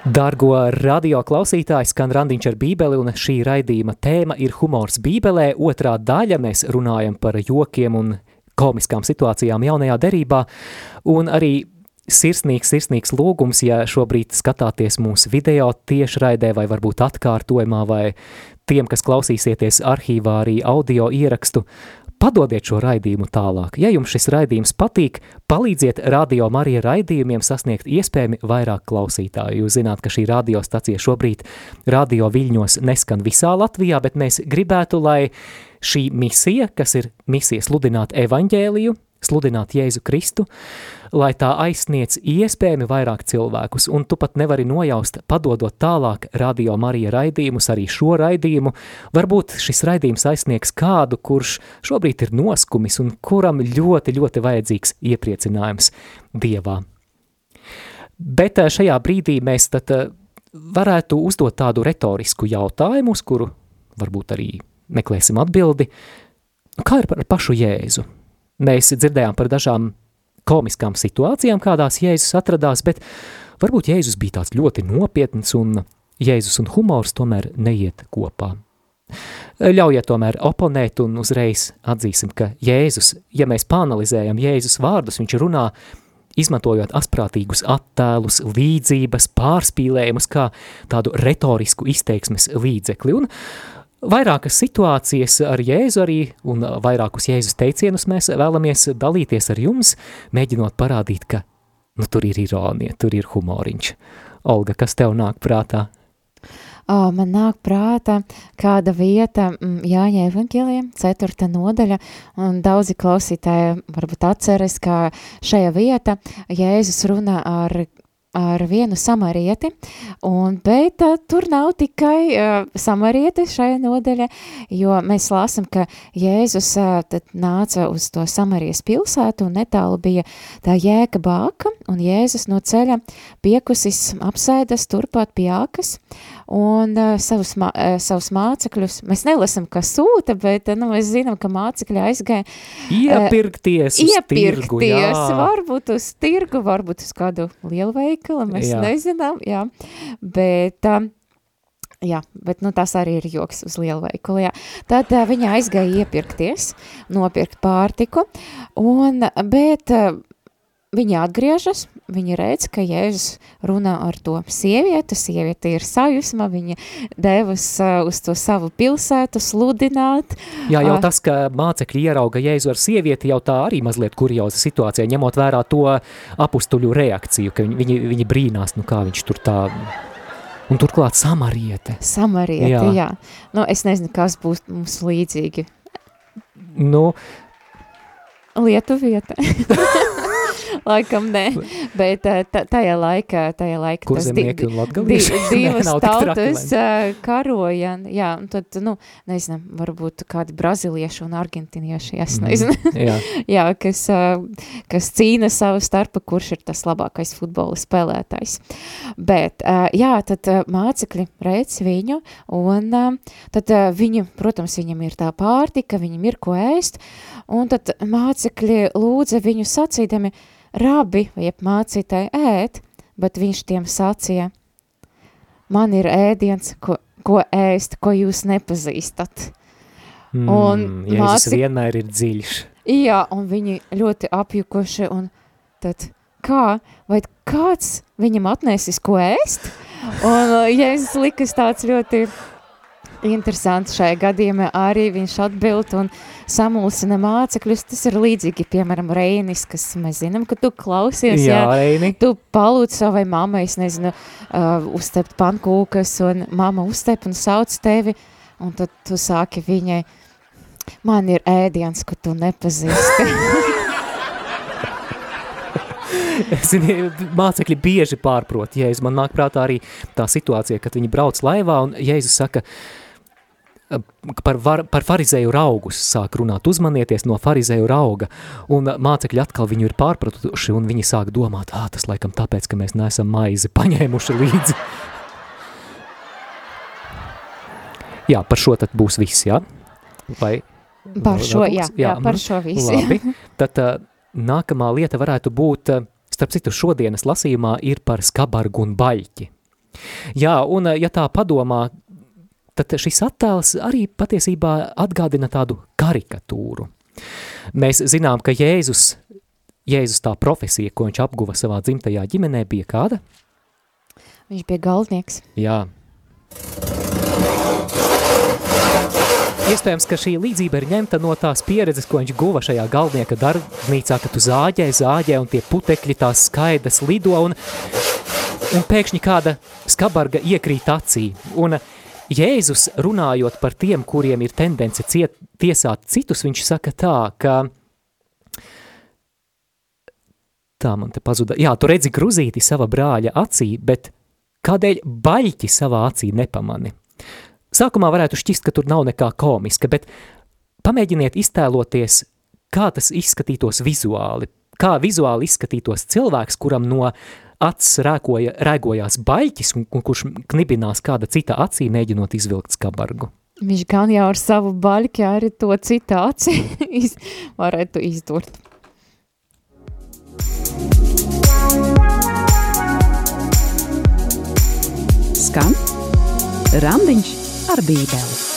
Dargo radio klausītāji, skan randiņš ar bībeli, un šī raidījuma tēma ir humors bībelē. Otrā daļa mēs runājam par jokiem un komiskām situācijām jaunajā derībā, un arī sirsnīgs, sirsnīgs lūgums, ja šobrīd skatāties mūsu video tiešraidē vai varbūt atkārtojumā vai tiem, kas klausīsieties arhīvā arī audio ierakstu, Padodiet šo raidījumu tālāk. Ja jums šis raidījums patīk, palīdziet Radio Marija raidījumiem sasniegt iespējami vairāk klausītāju. Jūs zināt, ka šī radiostacija šobrīd radio viļņos neskan visā Latvijā, bet mēs gribētu, lai šī misija, kas ir misija sludināt evaņģēliju, sludināt Jēzu Kristu, lai tā aizsniedz iespējami vairāk cilvēkus, un tu pat nevari nojaust, padodot tālāk radio Marija raidījumus, arī šo raidījumu. Varbūt šis raidījums aizsniegs kādu, kurš šobrīd ir noskumis un kuram ļoti, ļoti vajadzīgs iepriecinājums Dievā. Bet eh, šajā brīdī mēs tad eh, varētu uzdot tādu retorisku jautājumu, uz kuru varbūt arī meklēsim atbildi. Kā ir par pašu Jēzu? Mēs dzirdējām par dažām komiskām situācijām, kādās Jēzus atradās, bet varbūt Jēzus bija tāds ļoti nopietns un Jēzus un humors tomēr neiet kopā. Ļaujiet tomēr oponēt un uzreiz atzīsim, ka Jēzus, ja mēs pāanalizējam Jēzus vārdus, viņš runā izmantojot asprātīgus attēlus, līdzības, pārspīlējumus kā tādu retorisku izteiksmes līdzekli. Un Vairākas situācijas ar Jēzu arī un vairākus Jēzus teicienus mēs vēlamies dalīties ar jums, mēģinot parādīt, ka nu, tur ir ironija, tur ir humoriņš. Olga, kas tev nāk prātā? Oh, man nāk prātā kāda vieta mm, Jāņa evaņģēlijam, ceturta nodaļa, un daudzi klausītāji varbūt atceras, ka šajā vieta Jēzus runā ar ar vienu samarieti, un, bet uh, tur nav tikai uh, samarieti šajā nodaļa, jo mēs lāsam, ka Jēzus uh, tad nāca uz to Samarijas pilsētu, un netālu bija tā jēka bāka, un Jēzus no ceļa piekusis apsēdas turpat pie ākas, un uh, savus, mā, uh, savus mācekļus, mēs nelasam, kas sūta, bet nu, mēs zinām, ka mācekļi aizgāja iepirkties uh, iepirkties, tirgu, jā. varbūt uz tirgu, varbūt uz kādu lielveikalu, mēs jā. nezinām, jā, bet... Uh, Jā, bet nu, tas arī ir joks uz lielveikalu. Jā. Tad uh, viņa aizgāja iepirkties, nopirkt pārtiku, un, bet uh, Viņa atgriežas, viņa redz, ka Jēzus runā ar to sievieti, sieviete ir sajusma, viņa devas uh, uz to savu pilsētu sludināt. Jā, jau uh, tas, ka mācekļi ierauga Jēzu ar sievieti, jau tā arī mazliet kurioza situācija, ņemot vērā to apustuļu reakciju, ka viņi, viņi, viņi brīnās, nu kā viņš tur tā... Un turklāt samariete. Samariete, jā. jā. Nu, es nezinu, kas būs mums līdzīgi. Nu... Lietuvieta. Laikam nē, bet eh, tajā laikā, tajā laikā tas di, di, divas tautas uh, karoja, jā, un tad, nu, nezinu, varbūt kādi brazilieši un argentinieši, es mhm, nezinu, mm, jā. jā, kas, uh, kas cīna savu starpu, kurš ir tas labākais futbola spēlētājs. Bet, jā, tad mācekļi reic viņu, un tad viņi, protams, viņam ir tā pārtika, viņam ir ko ēst, un tad mācekļi lūdza viņu sacīdami, rabi, jeb mācītāji ēt, bet viņš tiem sacīja, man ir ēdiens, ko, ko ēst, ko jūs nepazīstat. Mm, un Jēzus māci... vienmēr ir dziļš. Jā, un viņi ļoti apjukuši, un tad kā, vai kāds viņam atnesis, ko ēst? Un Jēzus likas tāds ļoti interesants šajā gadījumā arī viņš atbild un samulsina mācekļus. Tas ir līdzīgi, piemēram, Reinis, kas mēs zinām, ka tu klausies, jā, jā Reini. tu palūdz savai mammai, es nezinu, uh, uztept pankūkas, un mamma uztep un sauc tevi, un tad tu sāki viņai, man ir ēdiens, ko tu nepazīsti. Zini, mācekļi bieži pārprot Jēzus. Man nāk prātā arī tā situācija, kad viņi brauc laivā un Jēzus saka, uh, par, var, par farizēju raugus sāk runāt, uzmanieties no farizēju rauga, un mācekļi atkal viņu ir pārpratuši, un viņi sāk domāt, ā, tas laikam tāpēc, ka mēs neesam maizi paņēmuši līdzi. jā, par šo tad būs viss, jā? Vai? Par šo, jā, jā, jā, par mhm. šo viss. Labi, tad uh, nākamā lieta varētu būt, uh, starp citu šodienas lasījumā ir par skabargu un baļķi. Jā, un ja tā padomā, tad šis attēls arī patiesībā atgādina tādu karikatūru. Mēs zinām, ka Jēzus, Jēzus tā profesija, ko viņš apguva savā dzimtajā ģimenē, bija kāda? Viņš bija galdnieks. Jā. Iespējams, ka šī līdzība ir ņemta no tās pieredzes, ko viņš guva šajā galdnieka darbnīcā, kad tu zāģē, zāģē un tie putekļi tās skaidas lido un, un pēkšņi kāda skabarga iekrīt acī. Un Jēzus runājot par tiem, kuriem ir tendence ciet, tiesāt citus, viņš saka tā, ka tā man te pazuda. Jā, tu redzi gruzīti sava brāļa acī, bet kādēļ baļķi savā acī nepamani? Sākumā varētu šķist, ka tur nav nekā komiska, bet pamēģiniet iztēloties, kā tas izskatītos vizuāli, kā vizuāli izskatītos cilvēks, kuram no acis rēkoja, rēgojās baļķis un, un kurš knibinās kāda cita acī, mēģinot izvilkt skabargu. Viņš gan jau ar savu baļķi arī to citu aci iz, varētu izdurt. Skan Randiņš ar bībeli.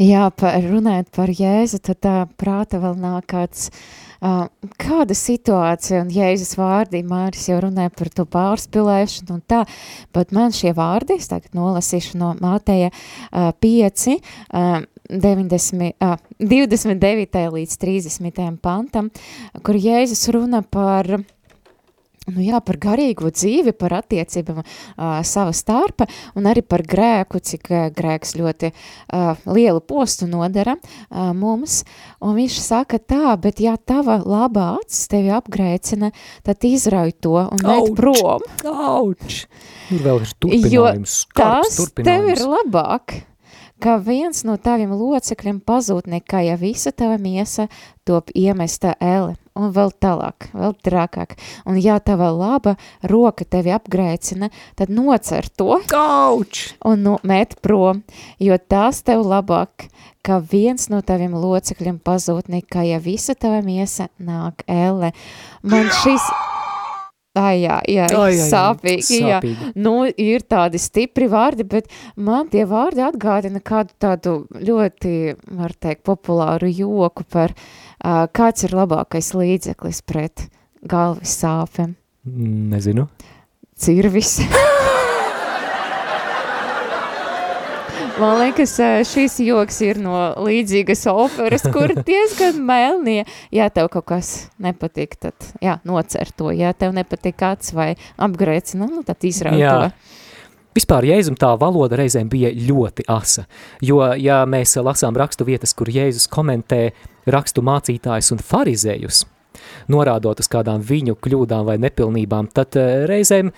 Jā, par, runājot par Jēzu, tad tā prāta vēl nāk kāds, uh, kāda situācija, un Jēzus vārdi, Māris jau runāja par to pārspilēšanu un tā, bet man šie vārdi, es tagad nolasīšu no Māteja uh, 5, uh, 90, uh, 29. līdz 30. pantam, kur Jēzus runa par nu jā, par garīgo dzīvi, par attiecībām uh, sava starpa un arī par grēku, cik uh, grēks ļoti uh, lielu postu nodara uh, mums. Un viņš saka tā, bet ja tava labā acis tevi apgrēcina, tad izrauj to un met prom. Auč! Tur vēl ir turpinājums, jo tas tev ir labāk ka viens no taviem locekļiem pazūd nekā, ja visa tava miesa top iemesta ele. Un vēl tālāk, vēl trakāk. Un ja tava laba roka tevi apgrēcina, tad nocer to. Auč! Un nu, met prom, jo tas tev labāk, ka viens no taviem locekļiem pazūd nekā, ja visa tava miesa nāk ele. Man šis... Ai, jā, jā, Ai, jā, sāpīgi, jā. sāpīgi. Nu, ir tādi stipri vārdi, bet man tie vārdi atgādina kādu tādu ļoti, var teikt, populāru joku par uh, kāds ir labākais līdzeklis pret galvas sāpēm. Nezinu. Cirvis. Man liekas, šis joks ir no līdzīgas operas, kur diezgan melnie. Ja tev kaut kas nepatīk, tad jā, nocer to. Ja tev nepatīk acs vai apgrēcina, nu tad izraut Jā. to. Vispār Jēzum tā valoda reizēm bija ļoti asa, jo, ja mēs lasām rakstu vietas, kur Jēzus komentē rakstu mācītājus un farizējus, norādot uz kādām viņu kļūdām vai nepilnībām, tad eh, reizēm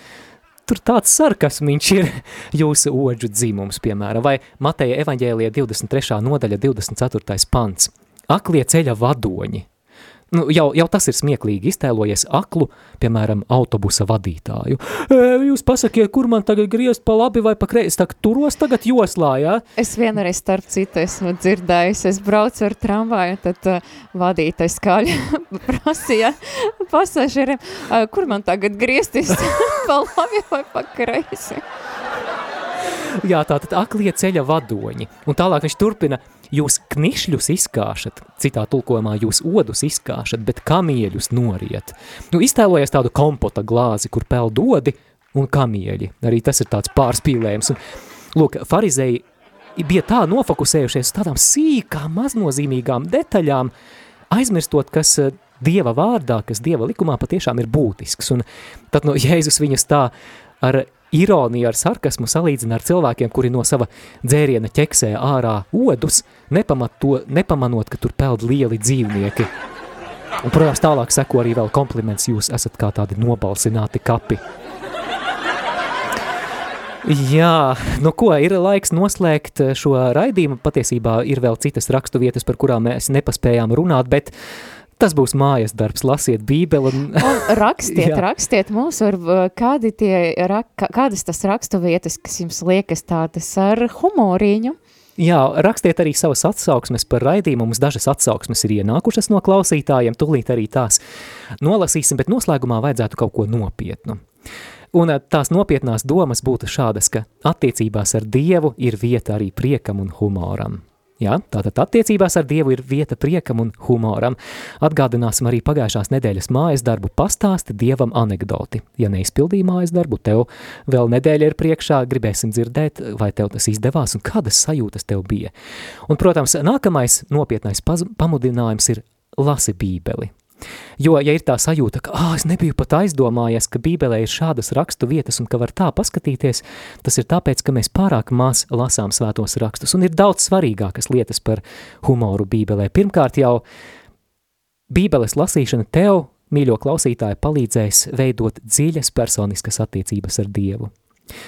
tur tāds sarkasmiņš ir jūsu oģu dzimums, piemēram, vai Mateja evaņģēlija 23. nodaļa 24. pants. Aklie ceļa vadoņi. Nu, jau, jau tas ir smieklīgi iztēlojies aklu, piemēram, autobusa vadītāju. E, jūs pasakiet, kur man tagad griezt pa labi vai pa kreisi, tak turos tagad joslā, jā? Es vienreiz starp citu esmu dzirdējusi, es braucu ar tramvaju, tad uh, vadītais skaļi prasīja pasažieriem, uh, kur man tagad griezties pa labi vai pa kreisi. Jā, tātad aklie ceļa vadoņi. Un tālāk viņš turpina, jūs knišļus izkāšat, citā tulkojumā jūs odus izkāšat, bet kamieļus noriet. Nu, iztēlojies tādu kompota glāzi, kur peld dodi un kamieļi. Arī tas ir tāds pārspīlējums. Un, lūk, farizēji bija tā nofokusējušies tādām sīkām, maznozīmīgām detaļām, aizmirstot, kas eh, Dieva vārdā, kas Dieva likumā patiešām ir būtisks. Un tad no Jēzus viņas tā ar ironiju, ar sarkasmu salīdzina ar cilvēkiem, kuri no sava dzēriena ķeksē ārā odus, nepamat to, nepamanot, ka tur peld lieli dzīvnieki. Un, protams, tālāk seko arī vēl kompliments, jūs esat kā tādi nobalsināti kapi. Jā, nu ko, ir laiks noslēgt šo raidījumu. Patiesībā ir vēl citas rakstu vietas, par kurām mēs nepaspējām runāt, bet tas būs mājas darbs, lasiet bībeli. Un... Un rakstiet, rakstiet mums, uh, kādi tie, rak, kādas tas rakstu vietas, kas jums liekas tādas ar humoriņu. Jā, rakstiet arī savas atsauksmes par raidījumu. Mums dažas atsauksmes ir ienākušas no klausītājiem, tūlīt arī tās nolasīsim, bet noslēgumā vajadzētu kaut ko nopietnu. Un eh, tās nopietnās domas būtu šādas, ka attiecībās ar Dievu ir vieta arī priekam un humoram. Jā, tātad attiecībās ar Dievu ir vieta priekam un humoram. Atgādināsim arī pagājušās nedēļas mājas darbu pastāsti Dievam anekdoti. Ja neizpildīji mājas darbu, tev vēl nedēļa ir priekšā, gribēsim dzirdēt, vai tev tas izdevās un kādas sajūtas tev bija. Un, protams, nākamais nopietnais pamudinājums ir lasi bībeli. Jo, ja ir tā sajūta, ka ah, es nebiju pat aizdomājies, ka Bībelē ir šādas rakstu vietas un ka var tā paskatīties, tas ir tāpēc, ka mēs pārāk maz lasām svētos rakstus. Un ir daudz svarīgākas lietas par humoru Bībelē. Pirmkārt jau Bībeles lasīšana tev, mīļo klausītāji, palīdzēs veidot dziļas personiskas attiecības ar Dievu.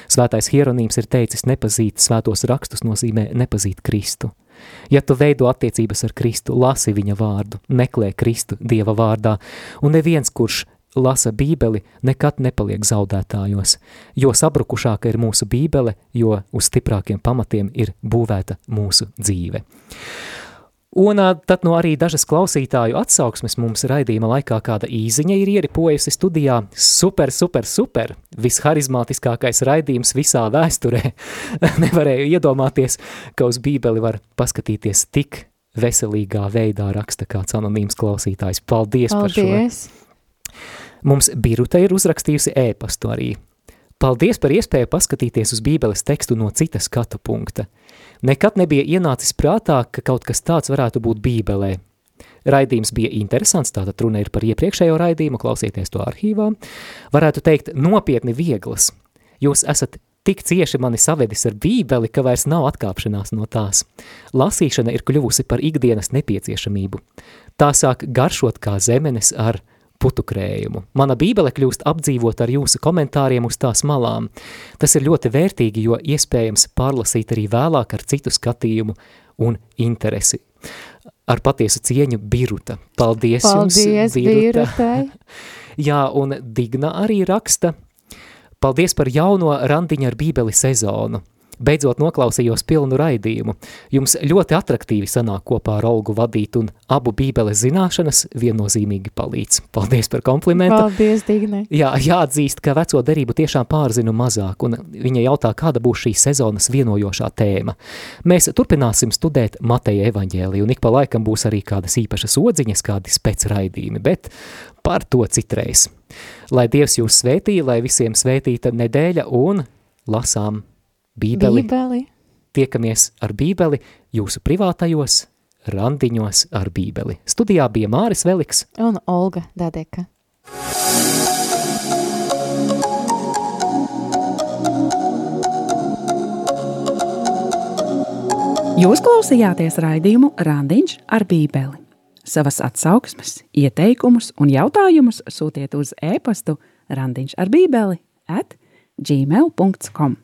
Svētais Hieronīms ir teicis, nepazīt svētos rakstus nozīmē nepazīt Kristu. Ja tu veido attiecības ar Kristu, lasi viņa vārdu, meklē Kristu Dieva vārdā, un neviens, kurš lasa bībeli, nekad nepaliek zaudētājos, jo sabrukušāka ir mūsu bībele, jo uz stiprākiem pamatiem ir būvēta mūsu dzīve. Un tad no arī dažas klausītāju atsauksmes mums raidījuma laikā kāda īziņa ir ieripojusi studijā. Super, super, super! Visharizmātiskākais raidījums visā vēsturē. Nevarēju iedomāties, ka uz bībeli var paskatīties tik veselīgā veidā raksta kāds anonīms klausītājs. Paldies, Paldies. par šo! Mums Biruta ir uzrakstījusi ēpastu arī. Paldies par iespēju paskatīties uz bībeles tekstu no citas skatu punkta – Nekad nebija ienācis prātā, ka kaut kas tāds varētu būt bībelē. Raidījums bija interesants, tātad runa ir par iepriekšējo raidījumu, klausieties to arhīvā. Varētu teikt, nopietni vieglas. Jūs esat tik cieši mani savedis ar bībeli, ka vairs nav atkāpšanās no tās. Lasīšana ir kļuvusi par ikdienas nepieciešamību. Tā sāk garšot kā zemenes ar putu krējumu. Mana bībele kļūst apdzīvot ar jūsu komentāriem uz tās malām. Tas ir ļoti vērtīgi, jo iespējams pārlasīt arī vēlāk ar citu skatījumu un interesi. Ar patiesu cieņu Biruta. Paldies, Paldies jums, Biruta. Birutai. Jā, un Digna arī raksta. Paldies par jauno randiņu ar bībeli sezonu. Beidzot noklausījos pilnu raidījumu. Jums ļoti attraktīvi sanāk kopā ar Olgu vadīt, un abu bībeles zināšanas viennozīmīgi palīdz. Paldies par komplimentu. Paldies, Digne. Jā, jāatzīst, ka veco derību tiešām pārzinu mazāk, un viņa jautā, kāda būs šī sezonas vienojošā tēma. Mēs turpināsim studēt Mateja evaņģēliju, un ik pa laikam būs arī kādas īpašas odziņas, kādi spēc raidījumi, bet par to citreiz. Lai Dievs jūs svētī, lai visiem svētīta nedēļa un lasām Bībeli. Bībeli. Tiekamies ar Bībeli jūsu privātajos randiņos ar Bībeli. Studijā bija Māris Veliks un Olga Dadeka. Jūs klausījāties raidījumu Randiņš ar Bībeli. Savas atsauksmes, ieteikumus un jautājumus sūtiet uz e-pastu randiņš ar bībeli at gmail.com.